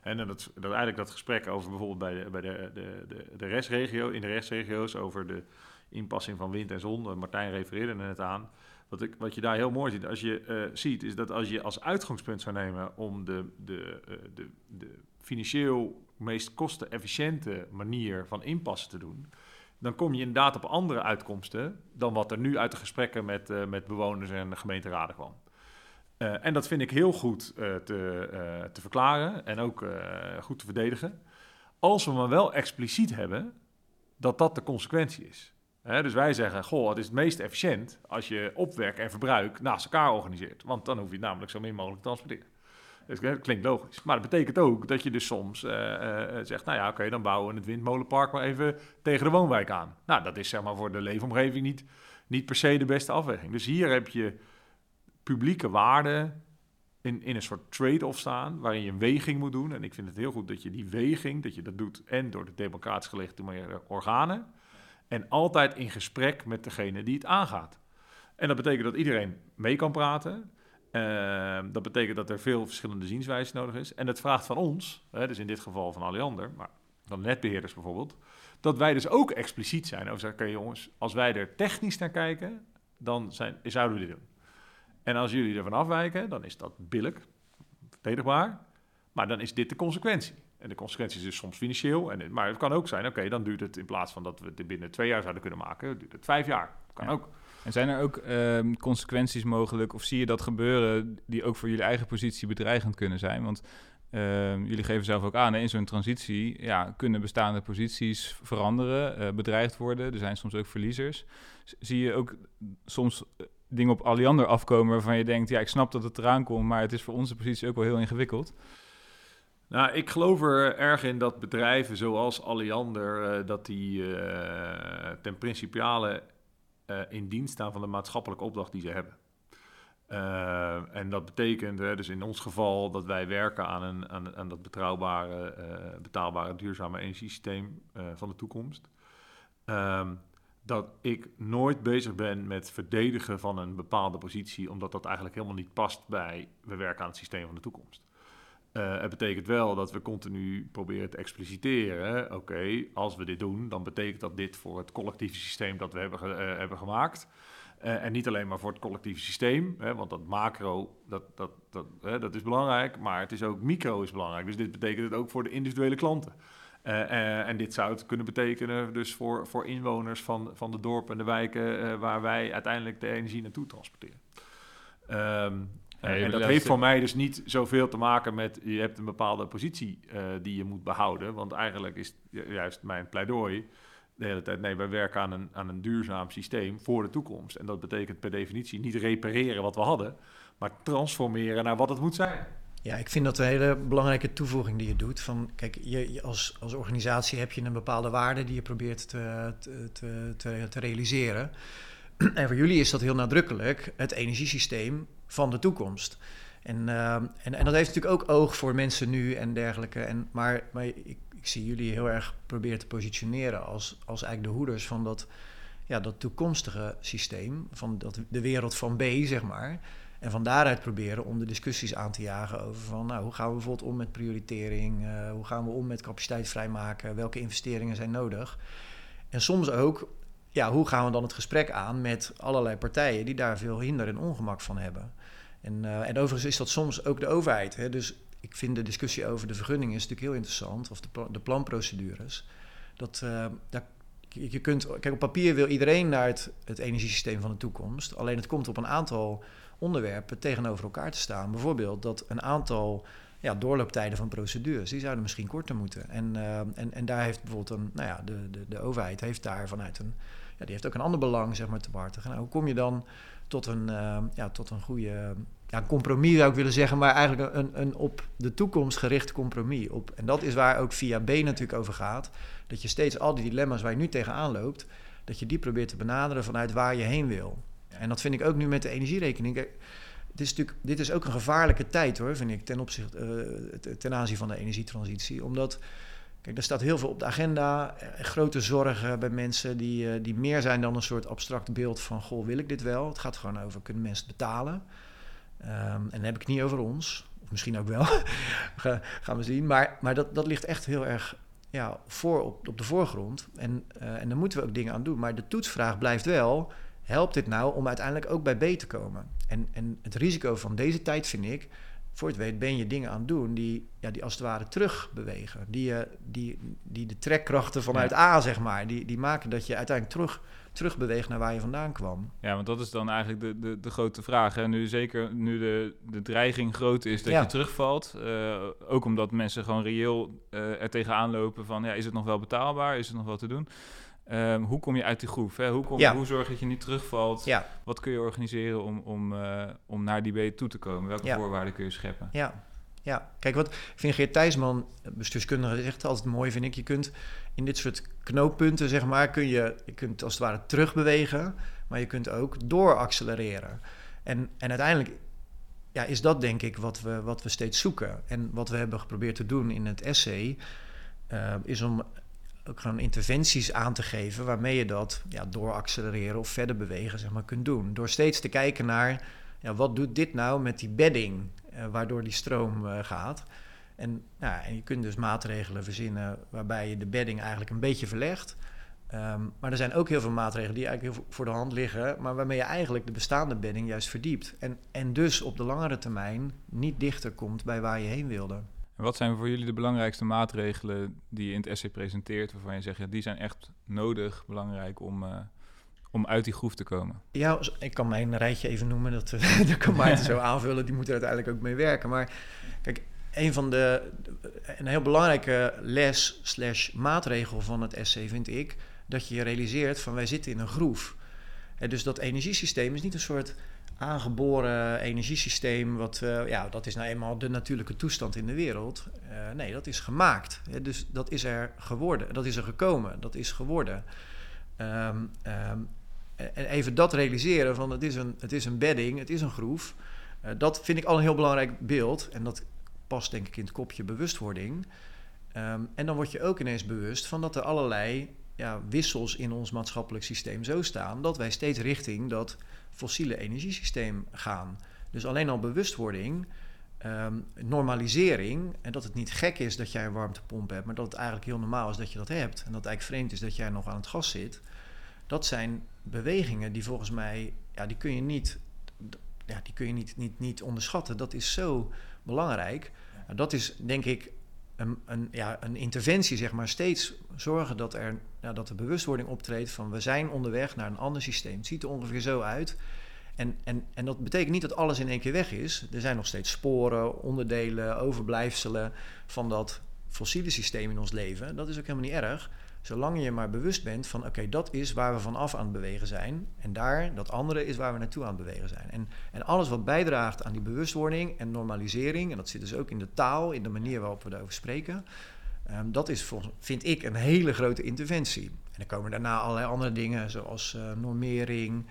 En dat, dat eigenlijk dat gesprek over bijvoorbeeld bij de, bij de, de, de, de restregio, in de restregio's over de inpassing van wind en zon. Martijn refereerde er net aan. Wat, ik, wat je daar heel mooi ziet, als je uh, ziet, is dat als je als uitgangspunt zou nemen om de, de, de, de financieel meest kostenefficiënte manier van inpassen te doen, dan kom je inderdaad op andere uitkomsten dan wat er nu uit de gesprekken met, met bewoners en gemeenteraden kwam. Uh, en dat vind ik heel goed uh, te, uh, te, verklaren en ook goed te verdedigen. Als we maar wel expliciet hebben dat dat de consequentie is. Hè, dus wij zeggen, goh, het is het meest efficiënt als je opwek en verbruik naast elkaar organiseert. Want dan hoef je het namelijk zo min mogelijk te transporteren. Dus dat klinkt logisch. Maar dat betekent ook dat je dus soms zegt, nou ja, oké, dan bouwen we het windmolenpark maar even tegen de woonwijk aan. Nou, dat is zeg maar voor de leefomgeving niet, niet per se de beste afweging. Dus hier heb je publieke waarden in, in een soort trade-off staan, waarin je een weging moet doen. En ik vind het heel goed dat je die weging, dat je dat doet en door de democratisch gelegitimeerde organen, en altijd in gesprek met degene die het aangaat. En dat betekent dat iedereen mee kan praten. Uh, dat betekent dat er veel verschillende zienswijzen nodig is. En het vraagt van ons, hè, dus in dit geval van Alliander, maar van netbeheerders bijvoorbeeld, dat wij dus ook expliciet zijn over zeggen, jongens, als wij er technisch naar kijken, dan zijn, zouden we dit doen. En als jullie ervan afwijken, dan is dat billig, verdedigbaar. Maar dan is dit de consequentie. En de consequentie is dus soms financieel. En, maar het kan ook zijn, oké, okay, dan duurt het in plaats van dat we het binnen twee jaar zouden kunnen maken, duurt het vijf jaar. Kan ja. ook. En zijn er ook uh, consequenties mogelijk, of zie je dat gebeuren, die ook voor jullie eigen positie bedreigend kunnen zijn? Want uh, jullie geven zelf ook aan, in zo'n transitie ja, kunnen bestaande posities veranderen, uh, bedreigd worden. Er zijn soms ook verliezers. Zie je ook soms dingen op Alliander afkomen waarvan je denkt, ja, ik snap dat het eraan komt, maar het is voor onze positie ook wel heel ingewikkeld? Nou, ik geloof er erg in dat bedrijven zoals Alliander, uh, dat die uh, ten principiale uh, in dienst staan van de maatschappelijke opdracht die ze hebben. en dat betekent dus in ons geval dat wij werken aan, een, aan, aan dat betrouwbare, betaalbare, duurzame energiesysteem van de toekomst. Um, dat ik nooit bezig ben met verdedigen van een bepaalde positie, omdat dat eigenlijk helemaal niet past bij we werken aan het systeem van de toekomst. Uh, het betekent wel dat we continu proberen te expliciteren. Oké, als we dit doen, dan betekent dat dit voor het collectieve systeem dat we hebben, uh, hebben gemaakt. Uh, en niet alleen maar voor het collectieve systeem, hè, want dat macro, dat, dat, dat, hè, dat is belangrijk, maar het is ook micro is belangrijk. Dus dit betekent het ook voor de individuele klanten. En dit zou het kunnen betekenen dus voor, voor inwoners van, van de dorpen en de wijken waar wij uiteindelijk de energie naartoe transporteren. Um, en dat heeft voor mij dus niet zoveel te maken met je hebt een bepaalde positie uh, die je moet behouden. Want eigenlijk is juist mijn pleidooi de hele tijd: nee, wij werken aan een, aan een duurzaam systeem voor de toekomst. En dat betekent per definitie niet repareren wat we hadden, maar transformeren naar wat het moet zijn. Ja, ik vind dat een hele belangrijke toevoeging die je doet. Van, kijk, je, als, als organisatie heb je een bepaalde waarde die je probeert te, te, te, realiseren. En voor jullie is dat heel nadrukkelijk het energiesysteem van de toekomst. En, uh, en, en, dat heeft natuurlijk ook oog voor mensen nu en dergelijke. En, maar maar ik, ik zie jullie heel erg proberen te positioneren als, als eigenlijk de hoeders van dat, ja, dat toekomstige systeem, van dat, de wereld van B, zeg maar. En van daaruit proberen om de discussies aan te jagen over van, nou, hoe gaan we bijvoorbeeld om met prioritering, uh, hoe gaan we om met capaciteit vrijmaken, welke investeringen zijn nodig. En soms ook ja, hoe gaan we dan het gesprek aan met allerlei partijen die daar veel hinder en ongemak van hebben. En, uh, en overigens is dat soms ook de overheid. Hè? Dus ik vind de discussie over de vergunningen is natuurlijk heel interessant, of de, de planprocedures. Dat, uh, je kunt, kijk, op papier wil iedereen naar het, het energiesysteem van de toekomst. Alleen het komt op een aantal onderwerpen tegenover elkaar te staan. Bijvoorbeeld dat een aantal ja, doorlooptijden van procedures, die zouden misschien korter moeten. En, uh, en, en daar heeft bijvoorbeeld een, nou ja, de, de, de overheid heeft daar vanuit een ja, die heeft ook een ander belang zeg maar, te behartigen. Nou, hoe kom je dan tot een, uh, ja, tot een goede ja, compromis, zou ik willen zeggen, maar eigenlijk een, een op de toekomst gericht compromis. Op, en dat is waar ook via B natuurlijk over gaat. Dat je steeds al die dilemma's waar je nu tegenaan loopt, dat je die probeert te benaderen vanuit waar je heen wil. En dat vind ik ook nu met de energierekening. Het is natuurlijk, dit is ook een gevaarlijke tijd hoor, vind ik, ten, opzichte, uh, ten aanzien van de energietransitie. Omdat Kijk, er staat heel veel op de agenda. Eh, grote zorgen bij mensen die, eh, die meer zijn dan een soort abstract beeld van: Goh, wil ik dit wel? Het gaat gewoon over: kunnen mensen betalen? Um, en dan heb ik het niet over ons. Of misschien ook wel. gaan we zien. Maar, maar dat, dat ligt echt heel erg ja, voor op, op de voorgrond. En, en daar moeten we ook dingen aan doen. Maar de toetsvraag blijft wel: helpt dit nou om uiteindelijk ook bij B te komen? En, en het risico van deze tijd vind ik voor het weet ben je dingen aan het doen die, ja, die als het ware terugbewegen. Die, uh, die, die de trekkrachten vanuit A, zeg maar, die, die maken dat je uiteindelijk terug, terugbeweegt naar waar je vandaan kwam. Ja, want dat is dan eigenlijk de, de, de grote vraag. Hè? Nu zeker nu de, de dreiging groot is dat je terugvalt. Uh, ook omdat mensen gewoon reëel uh, er tegenaan lopen van... Ja, is het nog wel betaalbaar? Is het nog wel te doen? Um, hoe kom je uit die groef? Hè? Hoe, kom, ja. hoe zorg je dat je niet terugvalt? Ja. Wat kun je organiseren om, om, uh, om naar die B toe te komen? Welke ja. voorwaarden kun je scheppen? Ja. ja, kijk, wat ik vind Geert Thijsman, bestuurskundige, zegt altijd mooi, vind ik. Je kunt in dit soort knooppunten, zeg maar, kun je, je kunt als het ware terugbewegen, maar je kunt ook dooraccelereren. En, en uiteindelijk ja, is dat denk ik wat we, wat we steeds zoeken. En wat we hebben geprobeerd te doen in het essay, uh, is om ook gewoon interventies aan te geven waarmee je dat ja, door accelereren of verder bewegen zeg maar, kunt doen. Door steeds te kijken naar ja, wat doet dit nou met die bedding uh, waardoor die stroom uh, gaat. En, nou, en je kunt dus maatregelen verzinnen waarbij je de bedding eigenlijk een beetje verlegt. Um, maar er zijn ook heel veel maatregelen die eigenlijk heel voor de hand liggen, maar waarmee je eigenlijk de bestaande bedding juist verdiept. En, en dus op de langere termijn niet dichter komt bij waar je heen wilde wat zijn voor jullie de belangrijkste maatregelen die je in het essay presenteert, waarvan je zegt, ja, die zijn echt nodig, belangrijk om, uh, om uit die groef te komen? Ja, ik kan mijn rijtje even noemen, dat, dat kan Maarten zo aanvullen, die moet er uiteindelijk ook mee werken. Maar kijk, een van de, een heel belangrijke les slash maatregel van het essay vind ik, dat je je realiseert van wij zitten in een groef. dus dat energiesysteem is niet een soort aangeboren energiesysteem, wat, uh, ja, dat is nou eenmaal de natuurlijke toestand in de wereld. Uh, nee, dat is gemaakt. Dus dat is er geworden, dat is er gekomen, dat is geworden. Um, um, en even dat realiseren van het is een, het is een bedding, het is een groef. Uh, dat vind ik al een heel belangrijk beeld. En dat past denk ik in het kopje bewustwording. Um, en dan word je ook ineens bewust van dat er allerlei ja, wissels in ons maatschappelijk systeem zo staan... dat wij steeds richting dat fossiele energiesysteem gaan. Dus alleen al bewustwording ehm, normalisering en dat het niet gek is dat jij een warmtepomp hebt, maar dat het eigenlijk heel normaal is dat je dat hebt en dat het eigenlijk vreemd is dat jij nog aan het gas zit. Dat zijn bewegingen die volgens mij, ja, die kun je niet, ja, die kun je niet, niet, niet onderschatten. Dat is zo belangrijk. Dat is denk ik een, ja, een interventie, zeg maar, steeds zorgen dat er, dat de bewustwording optreedt van we zijn onderweg naar een ander systeem. Het ziet er ongeveer zo uit. En, en, en dat betekent niet dat alles in één keer weg is. Er zijn nog steeds sporen, onderdelen, overblijfselen van dat fossiele systeem in ons leven. Dat is ook helemaal niet erg. Zolang je maar bewust bent van oké, dat is waar we vanaf aan het bewegen zijn. En daar, dat andere is waar we naartoe aan het bewegen zijn. En, en alles wat bijdraagt aan die bewustwording en normalisering, en dat zit dus ook in de taal, in de manier waarop we daarover spreken. Um, dat is, vind ik, een hele grote interventie. En dan komen daarna allerlei andere dingen, zoals uh, normering.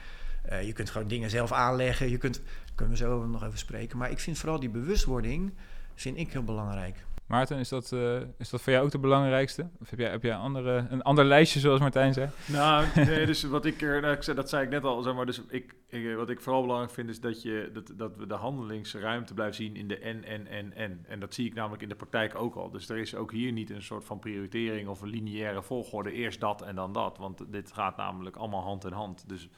Uh, je kunt gewoon dingen zelf aanleggen. Je kunt, daar kunnen we zo nog over spreken. Maar ik vind vooral die bewustwording vind ik heel belangrijk. Maarten, is dat, uh, is dat voor jou ook de belangrijkste? Of heb jij, heb jij andere, een ander lijstje, zoals Martijn zei? Nou, nee, dus wat ik er, nou, dat zei ik net al, zeg maar, dus ik, ik, wat ik vooral belangrijk vind, is dat, je, dat, dat we de handelingsruimte blijven zien in de en, en, en, en. En dat zie ik namelijk in de praktijk ook al. Dus er is ook hier niet een soort van prioritering of een lineaire volgorde, eerst dat en dan dat. Want dit gaat namelijk allemaal hand in hand. Dus,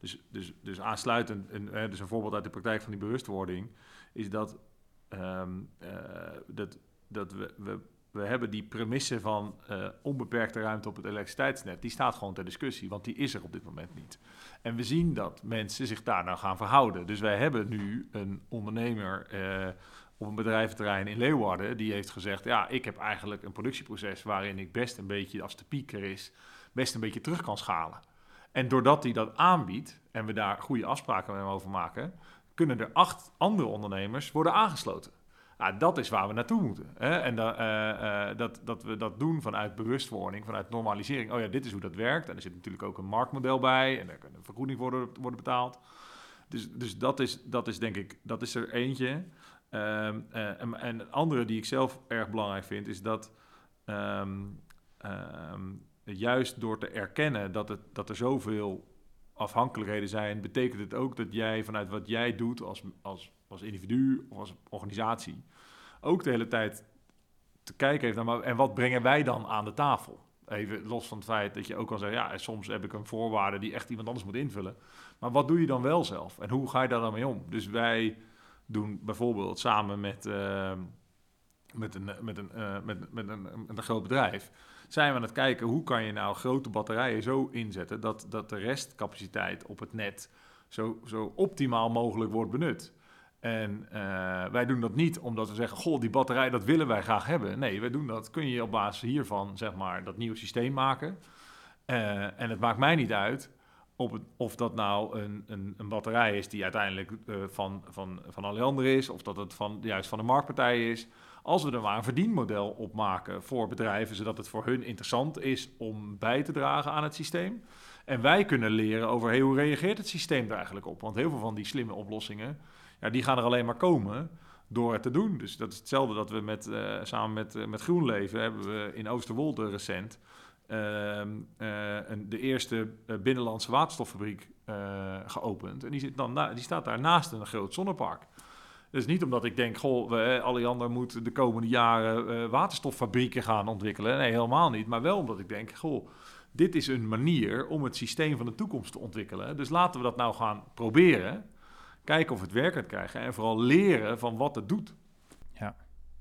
dus, dus, dus aansluitend, een, dus een voorbeeld uit de praktijk van die bewustwording, is dat, um, uh, dat dat we, we, we hebben die premisse van uh, onbeperkte ruimte op het elektriciteitsnet, die staat gewoon ter discussie, want die is er op dit moment niet. En we zien dat mensen zich daar nou gaan verhouden. Dus wij hebben nu een ondernemer uh, op een bedrijventerrein in Leeuwarden, die heeft gezegd, ja, ik heb eigenlijk een productieproces waarin ik best een beetje, als de piek er is, best een beetje terug kan schalen. En doordat hij dat aanbiedt en we daar goede afspraken met hem over maken, kunnen er acht andere ondernemers worden aangesloten. Nou, dat is waar we naartoe moeten. Hè? En uh, uh, dat, dat we dat doen vanuit bewustwording, vanuit normalisering. Oh ja, dit is hoe dat werkt. En er zit natuurlijk ook een marktmodel bij. En daar kan een vergoeding worden, worden betaald. Dus, dus dat, is, dat is denk ik, dat is er eentje. Um, uh, en, en een andere die ik zelf erg belangrijk vind, is dat um, um, juist door te erkennen dat, het, dat er zoveel afhankelijkheden zijn, betekent het ook dat jij vanuit wat jij doet als, als als individu of als organisatie, ook de hele tijd te kijken heeft naar, en wat brengen wij dan aan de tafel? Even los van het feit dat je ook kan zeggen, ja, soms heb ik een voorwaarde die echt iemand anders moet invullen. Maar wat doe je dan wel zelf? En hoe ga je daar dan mee om? Dus wij doen bijvoorbeeld samen met, uh, met, een, met, een, uh, met, met, een, met een groot bedrijf, zijn we aan het kijken hoe kan je nou grote batterijen zo inzetten dat, dat de restcapaciteit op het net zo, zo optimaal mogelijk wordt benut. En uh, wij doen dat niet omdat we zeggen, goh, die batterij, dat willen wij graag hebben. Nee, wij doen dat, kun je op basis hiervan, zeg maar, dat nieuwe systeem maken. Uh, en het maakt mij niet uit op of dat nou een, een, een, batterij is die uiteindelijk uh, van, van, van Alliander is, of dat het van, juist van de marktpartij is. Als we er maar een verdienmodel op maken voor bedrijven, zodat het voor hun interessant is om bij te dragen aan het systeem. En wij kunnen leren over hoe reageert het systeem er eigenlijk op. Want heel veel van die slimme oplossingen ja, die gaan er alleen maar komen door het te doen. Dus dat is hetzelfde dat we met, uh, samen met, uh, met GroenLeven hebben we in Oosterwolde recent uh, een, de eerste binnenlandse waterstoffabriek geopend. En die, zit dan die staat daar naast een groot zonnepark. Dus niet omdat ik denk, goh, we, moet de komende jaren waterstoffabrieken gaan ontwikkelen. Nee, helemaal niet. Maar wel omdat ik denk, goh, dit is een manier om het systeem van de toekomst te ontwikkelen. Dus laten we dat nou gaan proberen kijken of het werkend krijgen en vooral leren van wat het doet. Ja,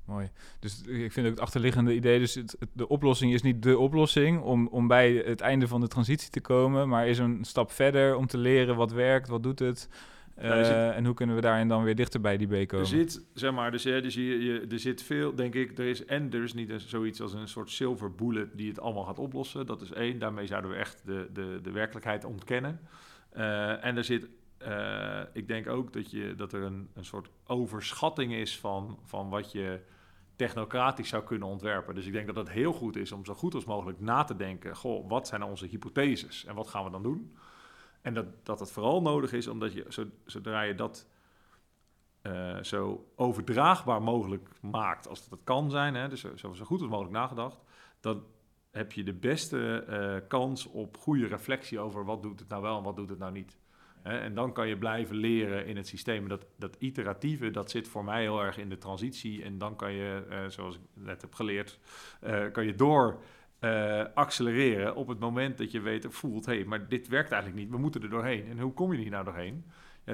mooi. Dus ik vind ook het achterliggende idee, dus het, de oplossing is niet de oplossing om, om bij het einde van de transitie te komen, maar is een stap verder om te leren wat werkt, wat doet het. Uh, zit, en hoe kunnen we daarin dan weer dichter bij die B komen? Er zit, zeg maar, dus, ja, dus je, je, er zit veel, denk ik, er is en er is niet een, zoiets als een soort silver bullet die het allemaal gaat oplossen. Dat is één, daarmee zouden we echt de, de, de werkelijkheid ontkennen. Uh, en er zit uh, ik denk ook dat, je, dat er een, een soort overschatting is van, van wat je technocratisch zou kunnen ontwerpen. Dus ik denk dat het heel goed is om zo goed als mogelijk na te denken... goh, wat zijn nou onze hypotheses en wat gaan we dan doen? En dat, dat het vooral nodig is omdat je, zodra je dat uh, zo overdraagbaar mogelijk maakt... als dat het kan zijn, hè, dus zo, zo goed als mogelijk nagedacht... dan heb je de beste uh, kans op goede reflectie over wat doet het nou wel en wat doet het nou niet? En dan kan je blijven leren in het systeem. Dat, dat iteratieve, dat zit voor mij heel erg in de transitie. En dan kan je, eh, zoals ik net heb geleerd, eh, kan je door eh, accelereren op het moment dat je weet, voelt, hé, hey, maar dit werkt eigenlijk niet. We moeten er doorheen. En hoe kom je hier nou doorheen?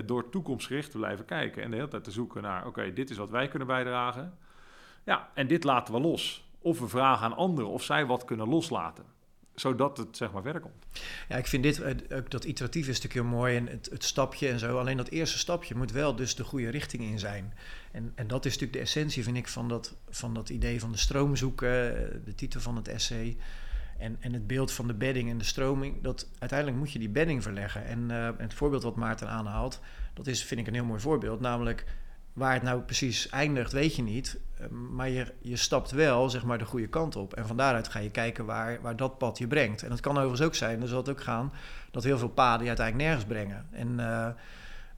Door toekomstgericht te blijven kijken en de hele tijd te zoeken naar, oké, dit is wat wij kunnen bijdragen. Ja, en dit laten we los. Of we vragen aan anderen of zij wat kunnen loslaten zodat het zeg maar verder komt. Ja, ik vind dit, eh, ook dat iteratief is natuurlijk heel mooi en het, het, stapje en zo. Alleen dat eerste stapje moet wel dus de goede richting in zijn. En, en dat is natuurlijk de essentie, vind ik, van dat, van dat idee van de stroom zoeken, eh, de titel van het essay. En, en het beeld van de bedding en de stroming, dat uiteindelijk moet je die bedding verleggen. En uh, het voorbeeld wat Maarten aanhaalt, dat is, vind ik, een heel mooi voorbeeld. Namelijk, Waar het nou precies eindigt, weet je niet. Eh, maar je, je stapt wel zeg maar, de goede kant op. En van daaruit ga je kijken waar, waar dat pad je brengt. En het kan overigens ook zijn, dan zal het ook gaan, dat heel veel paden je uiteindelijk nergens brengen. En, uh,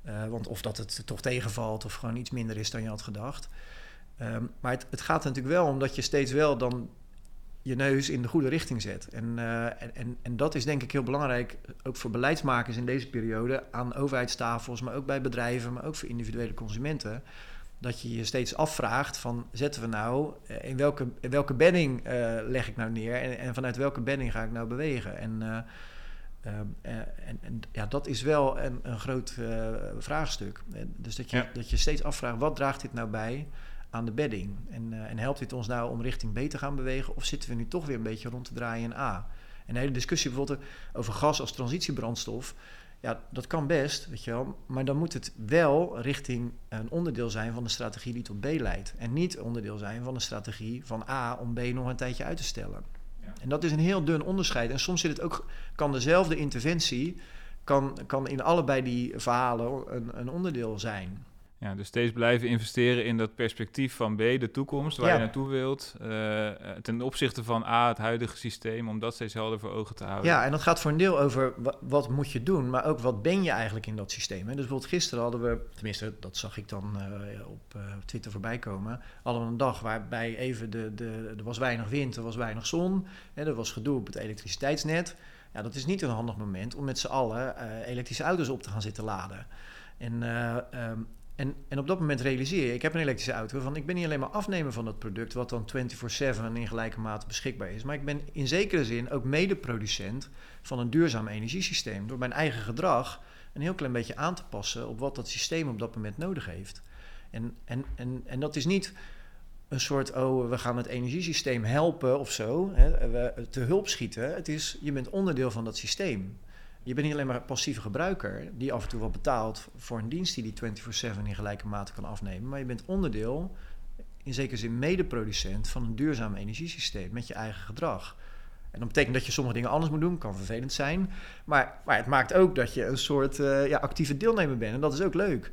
uh, want of dat het toch tegenvalt of gewoon iets minder is dan je had gedacht. Um, maar het, het gaat natuurlijk wel om dat je steeds wel dan je neus in de goede richting zet. En, uh, en, en dat is denk ik heel belangrijk, ook voor beleidsmakers in deze periode, aan overheidstafels, maar ook bij bedrijven, maar ook voor individuele consumenten. Dat je je steeds afvraagt van zetten we nou, eh, in welke, in welke bedding uh, leg ik nou neer en, en, vanuit welke bedding ga ik nou bewegen. En, uh, en, en, ja, dat is wel een, een groot vraagstuk. Dus dat je, ja. dat je steeds afvraagt, wat draagt dit nou bij aan de bedding? En, uh, en helpt dit ons nou om richting B te gaan bewegen? Of zitten we nu toch weer een beetje rond te draaien in A? En de hele discussie bijvoorbeeld over gas als transitiebrandstof. Ja, dat kan best, weet je wel. Maar dan moet het wel richting een onderdeel zijn van de strategie die tot B leidt. En niet onderdeel zijn van de strategie van A om B nog een tijdje uit te stellen. Ja. En dat is een heel dun onderscheid. En soms zit het ook, kan dezelfde interventie kan, kan in allebei die verhalen een, een onderdeel zijn. Ja, dus steeds blijven investeren in dat perspectief van B, de toekomst, waar ja. je naartoe wilt. Uh, ten opzichte van A, het huidige systeem, om dat steeds helder voor ogen te houden. Ja, en dat gaat voor een deel over wat, moet je doen, maar ook wat ben je eigenlijk in dat systeem. Hè? Dus bijvoorbeeld gisteren hadden we, tenminste dat zag ik dan uh, op uh, Twitter voorbij komen, hadden we een dag waarbij even de, de, er was weinig wind, er was weinig zon, hè, er was gedoe op het elektriciteitsnet. Ja, dat is niet een handig moment om met z'n allen elektrische auto's op te gaan zitten laden. En um, en, en op dat moment realiseer je, ik heb een elektrische auto, van ik ben niet alleen maar afnemer van dat product, wat dan 24/7 in gelijke mate beschikbaar is, maar ik ben in zekere zin ook medeproducent van een duurzaam energiesysteem. Door mijn eigen gedrag een heel klein beetje aan te passen op wat dat systeem op dat moment nodig heeft. En, en, en, en dat is niet een soort, oh, we gaan het energiesysteem helpen of zo, hè, te hulp schieten. Het is, je bent onderdeel van dat systeem. Je bent niet alleen maar passieve gebruiker die af en toe wat betaalt voor een dienst die die 24/7 in gelijke mate kan afnemen, maar je bent onderdeel, in zekere zin medeproducent van een duurzaam energiesysteem met je eigen gedrag. En dat betekent dat je sommige dingen anders moet doen, kan vervelend zijn, maar, maar het maakt ook dat je een soort uh, ja, actieve deelnemer bent en dat is ook leuk.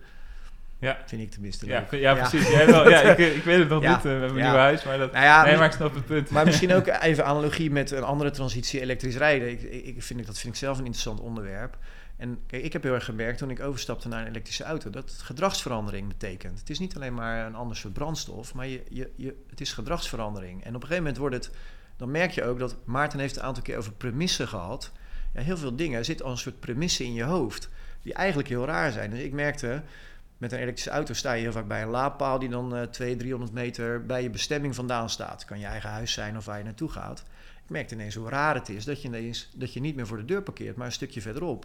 Ja. Vind ik tenminste ja, leuk. Ja, precies. Ja, wel, ja ik, ik, weet het nog niet, we hebben een nieuw huis, maar, dat, nou nee, maar ik snap het punt. Maar misschien ook even analogie met een andere transitie, elektrisch rijden. Ik, ik vind, dat vind ik zelf een interessant onderwerp. En kijk, ik heb heel erg gemerkt toen ik overstapte naar een elektrische auto, dat gedragsverandering betekent. Het is niet alleen maar een ander soort brandstof, maar je, je, je, het is gedragsverandering. En op een gegeven moment wordt het, dan merk je ook dat Maarten heeft een aantal keer over premissen gehad. Ja, heel veel dingen, er zit al een soort premissen in je hoofd, die eigenlijk heel raar zijn. Dus ik merkte, met een elektrische auto sta je heel vaak bij een laadpaal die dan uh, 200, 300 meter bij je bestemming vandaan staat. Kan je eigen huis zijn of waar je naartoe gaat. Ik merkte ineens hoe raar het is dat je, ineens, dat je niet meer voor de deur parkeert, maar een stukje verderop.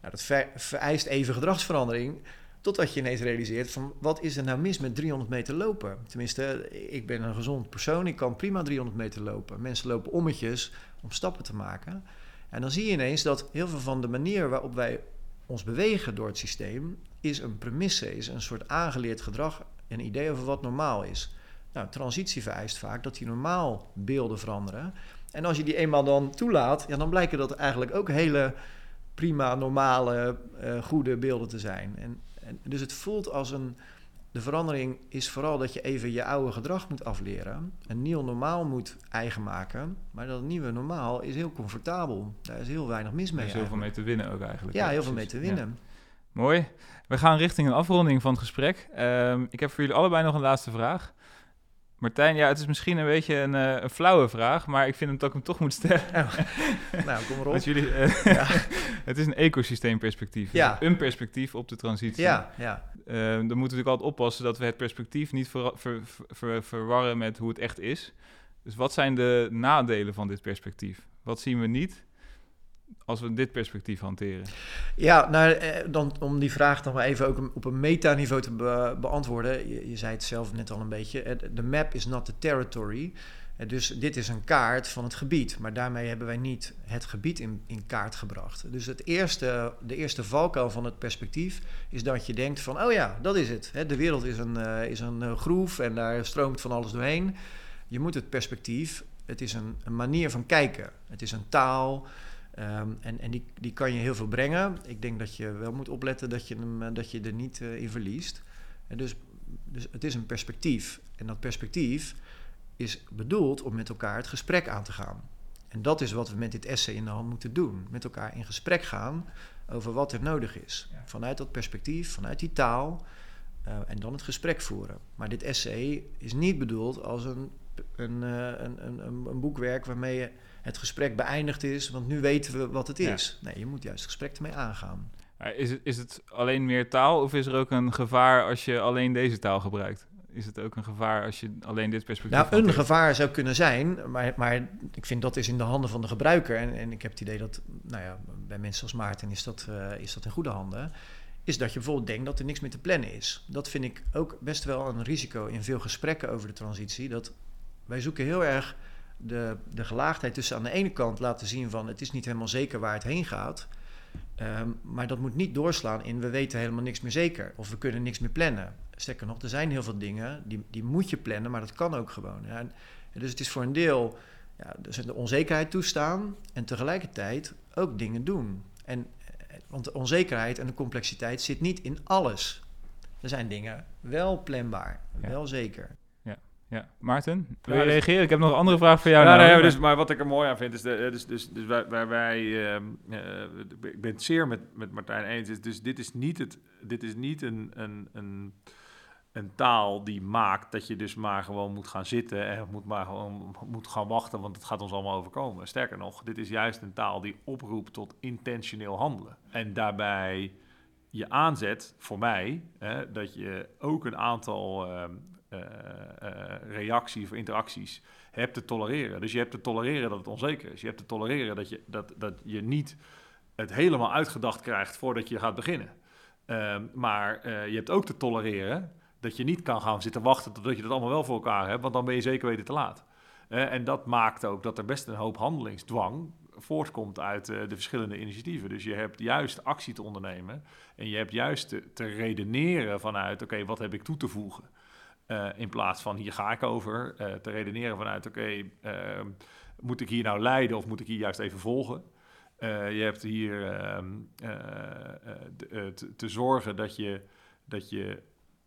Nou, dat ver, vereist even gedragsverandering, totdat je ineens realiseert van wat is er nou mis met 300 meter lopen? Tenminste, ik ben een gezond persoon, ik kan prima 300 meter lopen. Mensen lopen ommetjes om stappen te maken. En dan zie je ineens dat heel veel van de manier waarop wij ons bewegen door het systeem is een premisse, is een soort aangeleerd gedrag, een idee over wat normaal is. Nou, transitie vereist vaak dat die normaal beelden veranderen. En als je die eenmaal dan toelaat, ja, dan blijken dat eigenlijk ook hele prima, normale, uh, goede beelden te zijn. En, en, dus het voelt als een. De verandering is vooral dat je even je oude gedrag moet afleren. Een nieuw normaal moet eigen maken. Maar dat nieuwe normaal is heel comfortabel. Daar is heel weinig mis mee. Er is heel veel mee te winnen ook eigenlijk. Ja, heel veel mee te winnen. Ja. Mooi. We gaan richting een afronding van het gesprek. Um, ik heb voor jullie allebei nog een laatste vraag. Martijn, ja, het is misschien een beetje een, uh, een flauwe vraag, maar ik vind hem dat ik hem toch moet stellen. Oh. nou, kom erop. jullie, uh, ja. het is een ecosysteemperspectief. Ja. Een perspectief op de transitie. Ja, ja. Uh, dan moeten we natuurlijk altijd oppassen dat we het perspectief niet ver, ver, ver, verwarren met hoe het echt is. Dus wat zijn de nadelen van dit perspectief? Wat zien we niet als we dit perspectief hanteren? Ja, nou, eh, dan, om die vraag nog maar even ook op een metaniveau te beantwoorden. Je, je, zei het zelf net al een beetje. De map is not the territory. Dus dit is een kaart van het gebied, maar daarmee hebben wij niet het gebied in, in kaart gebracht. Dus het eerste, de eerste valkuil van het perspectief is dat je denkt van, oh ja, dat is het. De wereld is een, is een groef en daar stroomt van alles doorheen. Je moet het perspectief, het is een, een manier van kijken. Het is een taal, Um, en en die, die kan je heel veel brengen. Ik denk dat je wel moet opletten dat je, hem, eh, dat je er niet uh, in verliest. En dus, dus het is een perspectief. En dat perspectief is bedoeld om met elkaar het gesprek aan te gaan. En dat is wat we met dit essay in de hand moeten doen. Met elkaar in gesprek gaan over wat er nodig is. Vanuit dat perspectief, vanuit die taal. Uh, en dan het gesprek voeren. Maar dit essay is niet bedoeld als een, een, een, een, een boekwerk waarmee je het gesprek beëindigd is, want nu weten we wat het is. Nee, je moet juist het gesprek ermee aangaan. Is het, is het alleen meer taal of is er ook een gevaar als je alleen deze taal gebruikt? Is het ook een gevaar als je alleen dit perspectief Nou, een gevaar zou kunnen zijn, maar, maar ik vind dat is in de handen van de gebruiker. En, en ik heb het idee dat, nou ja, bij mensen als Maarten is dat, uh, is dat in goede handen. Is dat je bijvoorbeeld denkt dat er niks meer te plannen is. Dat vind ik ook best wel een risico in veel gesprekken over de transitie. Dat wij zoeken heel erg de, de gelaagdheid tussen aan de ene kant laten zien van het is niet helemaal zeker waar het heen gaat. Um, maar dat moet niet doorslaan in we weten helemaal niks meer zeker of we kunnen niks meer plannen. Sterker nog, er zijn heel veel dingen die, die moet je plannen, maar dat kan ook gewoon. Ja. En, dus het is voor een deel ja, dus de onzekerheid toestaan en tegelijkertijd ook dingen doen. En, eh, want de onzekerheid en de complexiteit zit niet in alles. Er zijn dingen wel planbaar, wel zeker. Ja, Maarten, wil je dus- reageren? Ik heb nog een andere vraag voor jou. Ja, nou, nee, dus, maar wat ik er mooi aan vind is, de, dus, dus, dus waar, wij, uh, ik ben het zeer met, met Martijn eens, dus dit is niet, het, dit is niet een, een, een, een taal die maakt dat je dus maar gewoon moet gaan zitten en moet maar gewoon moet gaan wachten, want het gaat ons allemaal overkomen. Sterker nog, dit is juist een taal die oproept tot intentioneel handelen. En daarbij je aanzet, voor mij, hè, dat je ook een aantal uh, uh, reacties of interacties hebt te tolereren. Dus je hebt te tolereren dat het onzeker is. Je hebt te tolereren dat je, dat, dat je niet het helemaal uitgedacht krijgt voordat je gaat beginnen. Uh, maar uh, je hebt ook te tolereren dat je niet kan gaan zitten wachten totdat je dat allemaal wel voor elkaar hebt, want dan ben je zeker weten te laat. En dat maakt ook dat er best een hoop handelingsdwang voortkomt uit de verschillende initiatieven. Dus je hebt juist actie te ondernemen en je hebt juist te redeneren vanuit, oké, wat heb ik toe te voegen? Uh, in plaats van hier ga ik over, uh, te redeneren vanuit oké, uh, moet ik hier nou leiden of moet ik hier juist even volgen? Eh, je hebt hier ehm, te, te zorgen dat je, dat je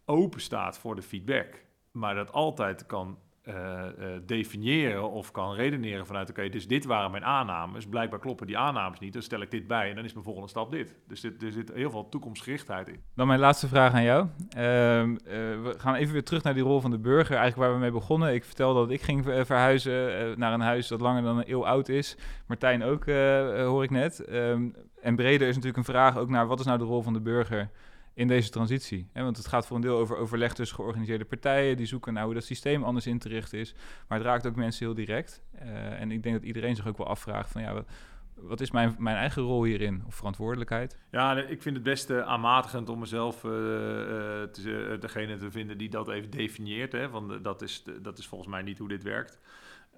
open staat voor de feedback, maar dat altijd kan uh, definiëren of kan redeneren vanuit... oké, dus dit waren mijn aannames. Blijkbaar kloppen die aannames niet. Dan stel ik dit bij en dan is mijn volgende stap dit. Dus dit, er zit heel veel toekomstgerichtheid in. Dan mijn laatste vraag aan jou. Uh, we gaan even weer terug naar die rol van de burger. Eigenlijk waar we mee begonnen. Ik vertelde dat ik ging verhuizen naar een huis dat langer dan een eeuw oud is. Martijn ook, hoor ik net. Um, en breder is natuurlijk een vraag ook naar... wat is nou de rol van de burger in deze transitie. Hè? Want het gaat voor een deel over overleg tussen georganiseerde partijen die zoeken naar hoe dat systeem anders in te richten is. Maar het raakt ook mensen heel direct. Uh, en ik denk dat iedereen zich ook wel afvraagt van ja, wat, is mijn, mijn eigen rol hierin of verantwoordelijkheid? Ja, ik vind het best aanmatigend om mezelf uh, te, degene te vinden die dat even definieert. Hè? Want dat is, dat is volgens mij niet hoe dit werkt.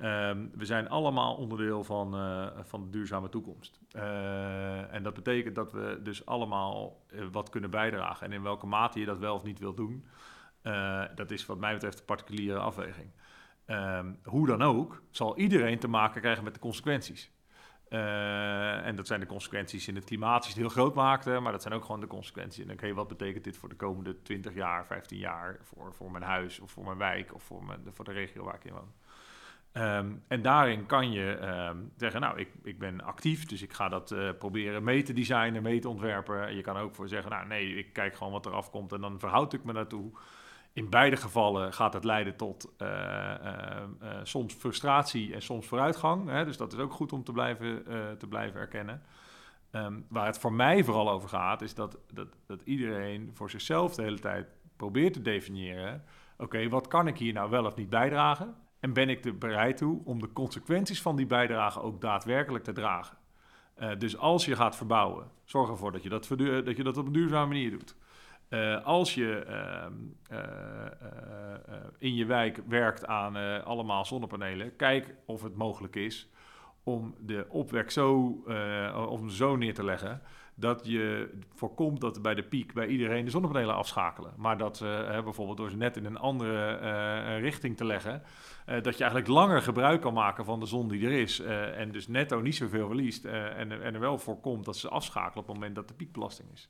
Um, we zijn allemaal onderdeel van, uh, van de duurzame toekomst. Uh, en dat betekent dat we dus allemaal uh, wat kunnen bijdragen. En in welke mate je dat wel of niet wilt doen, dat is wat mij betreft een particuliere afweging. Um, hoe dan ook, zal iedereen te maken krijgen met de consequenties. en dat zijn de consequenties in het klimaat, die het heel groot maakte, maar dat zijn ook gewoon de consequenties. En dan okay, wat betekent dit voor de komende 20 jaar, 15 jaar, voor, voor mijn huis of voor mijn wijk of voor, mijn, voor de regio waar ik in woon. Um, en daarin kan je um, zeggen, nou, ik, ik ben actief, dus ik ga dat uh, proberen mee te designen, mee te ontwerpen. Je kan ook voor zeggen, nou nee, ik kijk gewoon wat er afkomt en dan verhoud ik me daartoe. in beide gevallen gaat het leiden tot soms frustratie en soms vooruitgang. Hè? Dus dat is ook goed om te blijven, te blijven erkennen. Ehm, waar het voor mij vooral over gaat, is dat, dat, dat iedereen voor zichzelf de hele tijd probeert te definiëren: oké, wat kan ik hier nou wel of niet bijdragen? En ben ik er bereid toe om de consequenties van die bijdrage ook daadwerkelijk te dragen? Uh, dus als je gaat verbouwen, zorg ervoor dat je dat, dat, je dat op een duurzame manier doet. Uh, als je uh, in je wijk werkt aan allemaal zonnepanelen, kijk of het mogelijk is om de opwek zo, uh, zo neer te leggen dat je voorkomt dat bij de piek bij iedereen de zonnepanelen afschakelen. Maar dat ze uh, bijvoorbeeld door ze net in een andere uh, richting te leggen, dat je eigenlijk langer gebruik kan maken van de zon die er is. en dus netto niet zoveel verliest. en, en er wel voorkomt dat ze afschakelen op het moment dat de piekbelasting is.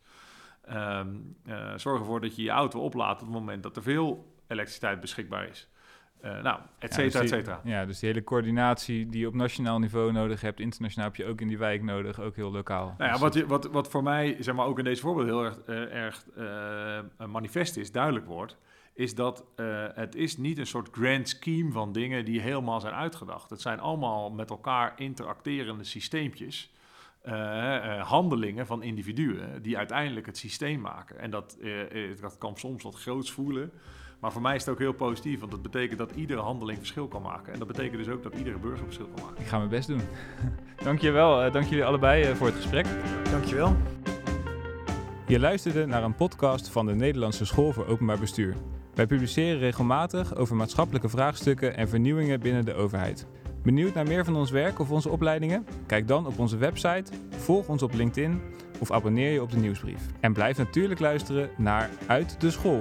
Um, zorg ervoor dat je je auto oplaadt op het moment dat er veel elektriciteit beschikbaar is. Uh, nou, et cetera, ja, dus et cetera. Ja, dus die hele coördinatie die je op nationaal niveau nodig hebt, internationaal heb je ook in die wijk nodig, ook heel lokaal. Nou ja, dus wat, je, wat, wat voor mij, zeg maar, ook in deze voorbeeld heel erg, uh, erg uh, manifest is, duidelijk wordt, is dat het is niet een soort grand scheme van dingen die helemaal zijn uitgedacht. Het zijn allemaal met elkaar interacterende systeempjes. handelingen van individuen die uiteindelijk het systeem maken. En dat, dat kan soms wat groots voelen. Maar voor mij is het ook heel positief, want dat betekent dat iedere handeling verschil kan maken. En dat betekent dus ook dat iedere burger verschil kan maken. Ik ga mijn best doen. Dankjewel, uh, dank jullie allebei uh, voor het gesprek. Dankjewel. Je luisterde naar een podcast van de Nederlandse School voor Openbaar Bestuur. Wij publiceren regelmatig over maatschappelijke vraagstukken en vernieuwingen binnen de overheid. Benieuwd naar meer van ons werk of onze opleidingen? Kijk dan op onze website, volg ons op LinkedIn of abonneer je op de nieuwsbrief. En blijf natuurlijk luisteren naar Uit de School.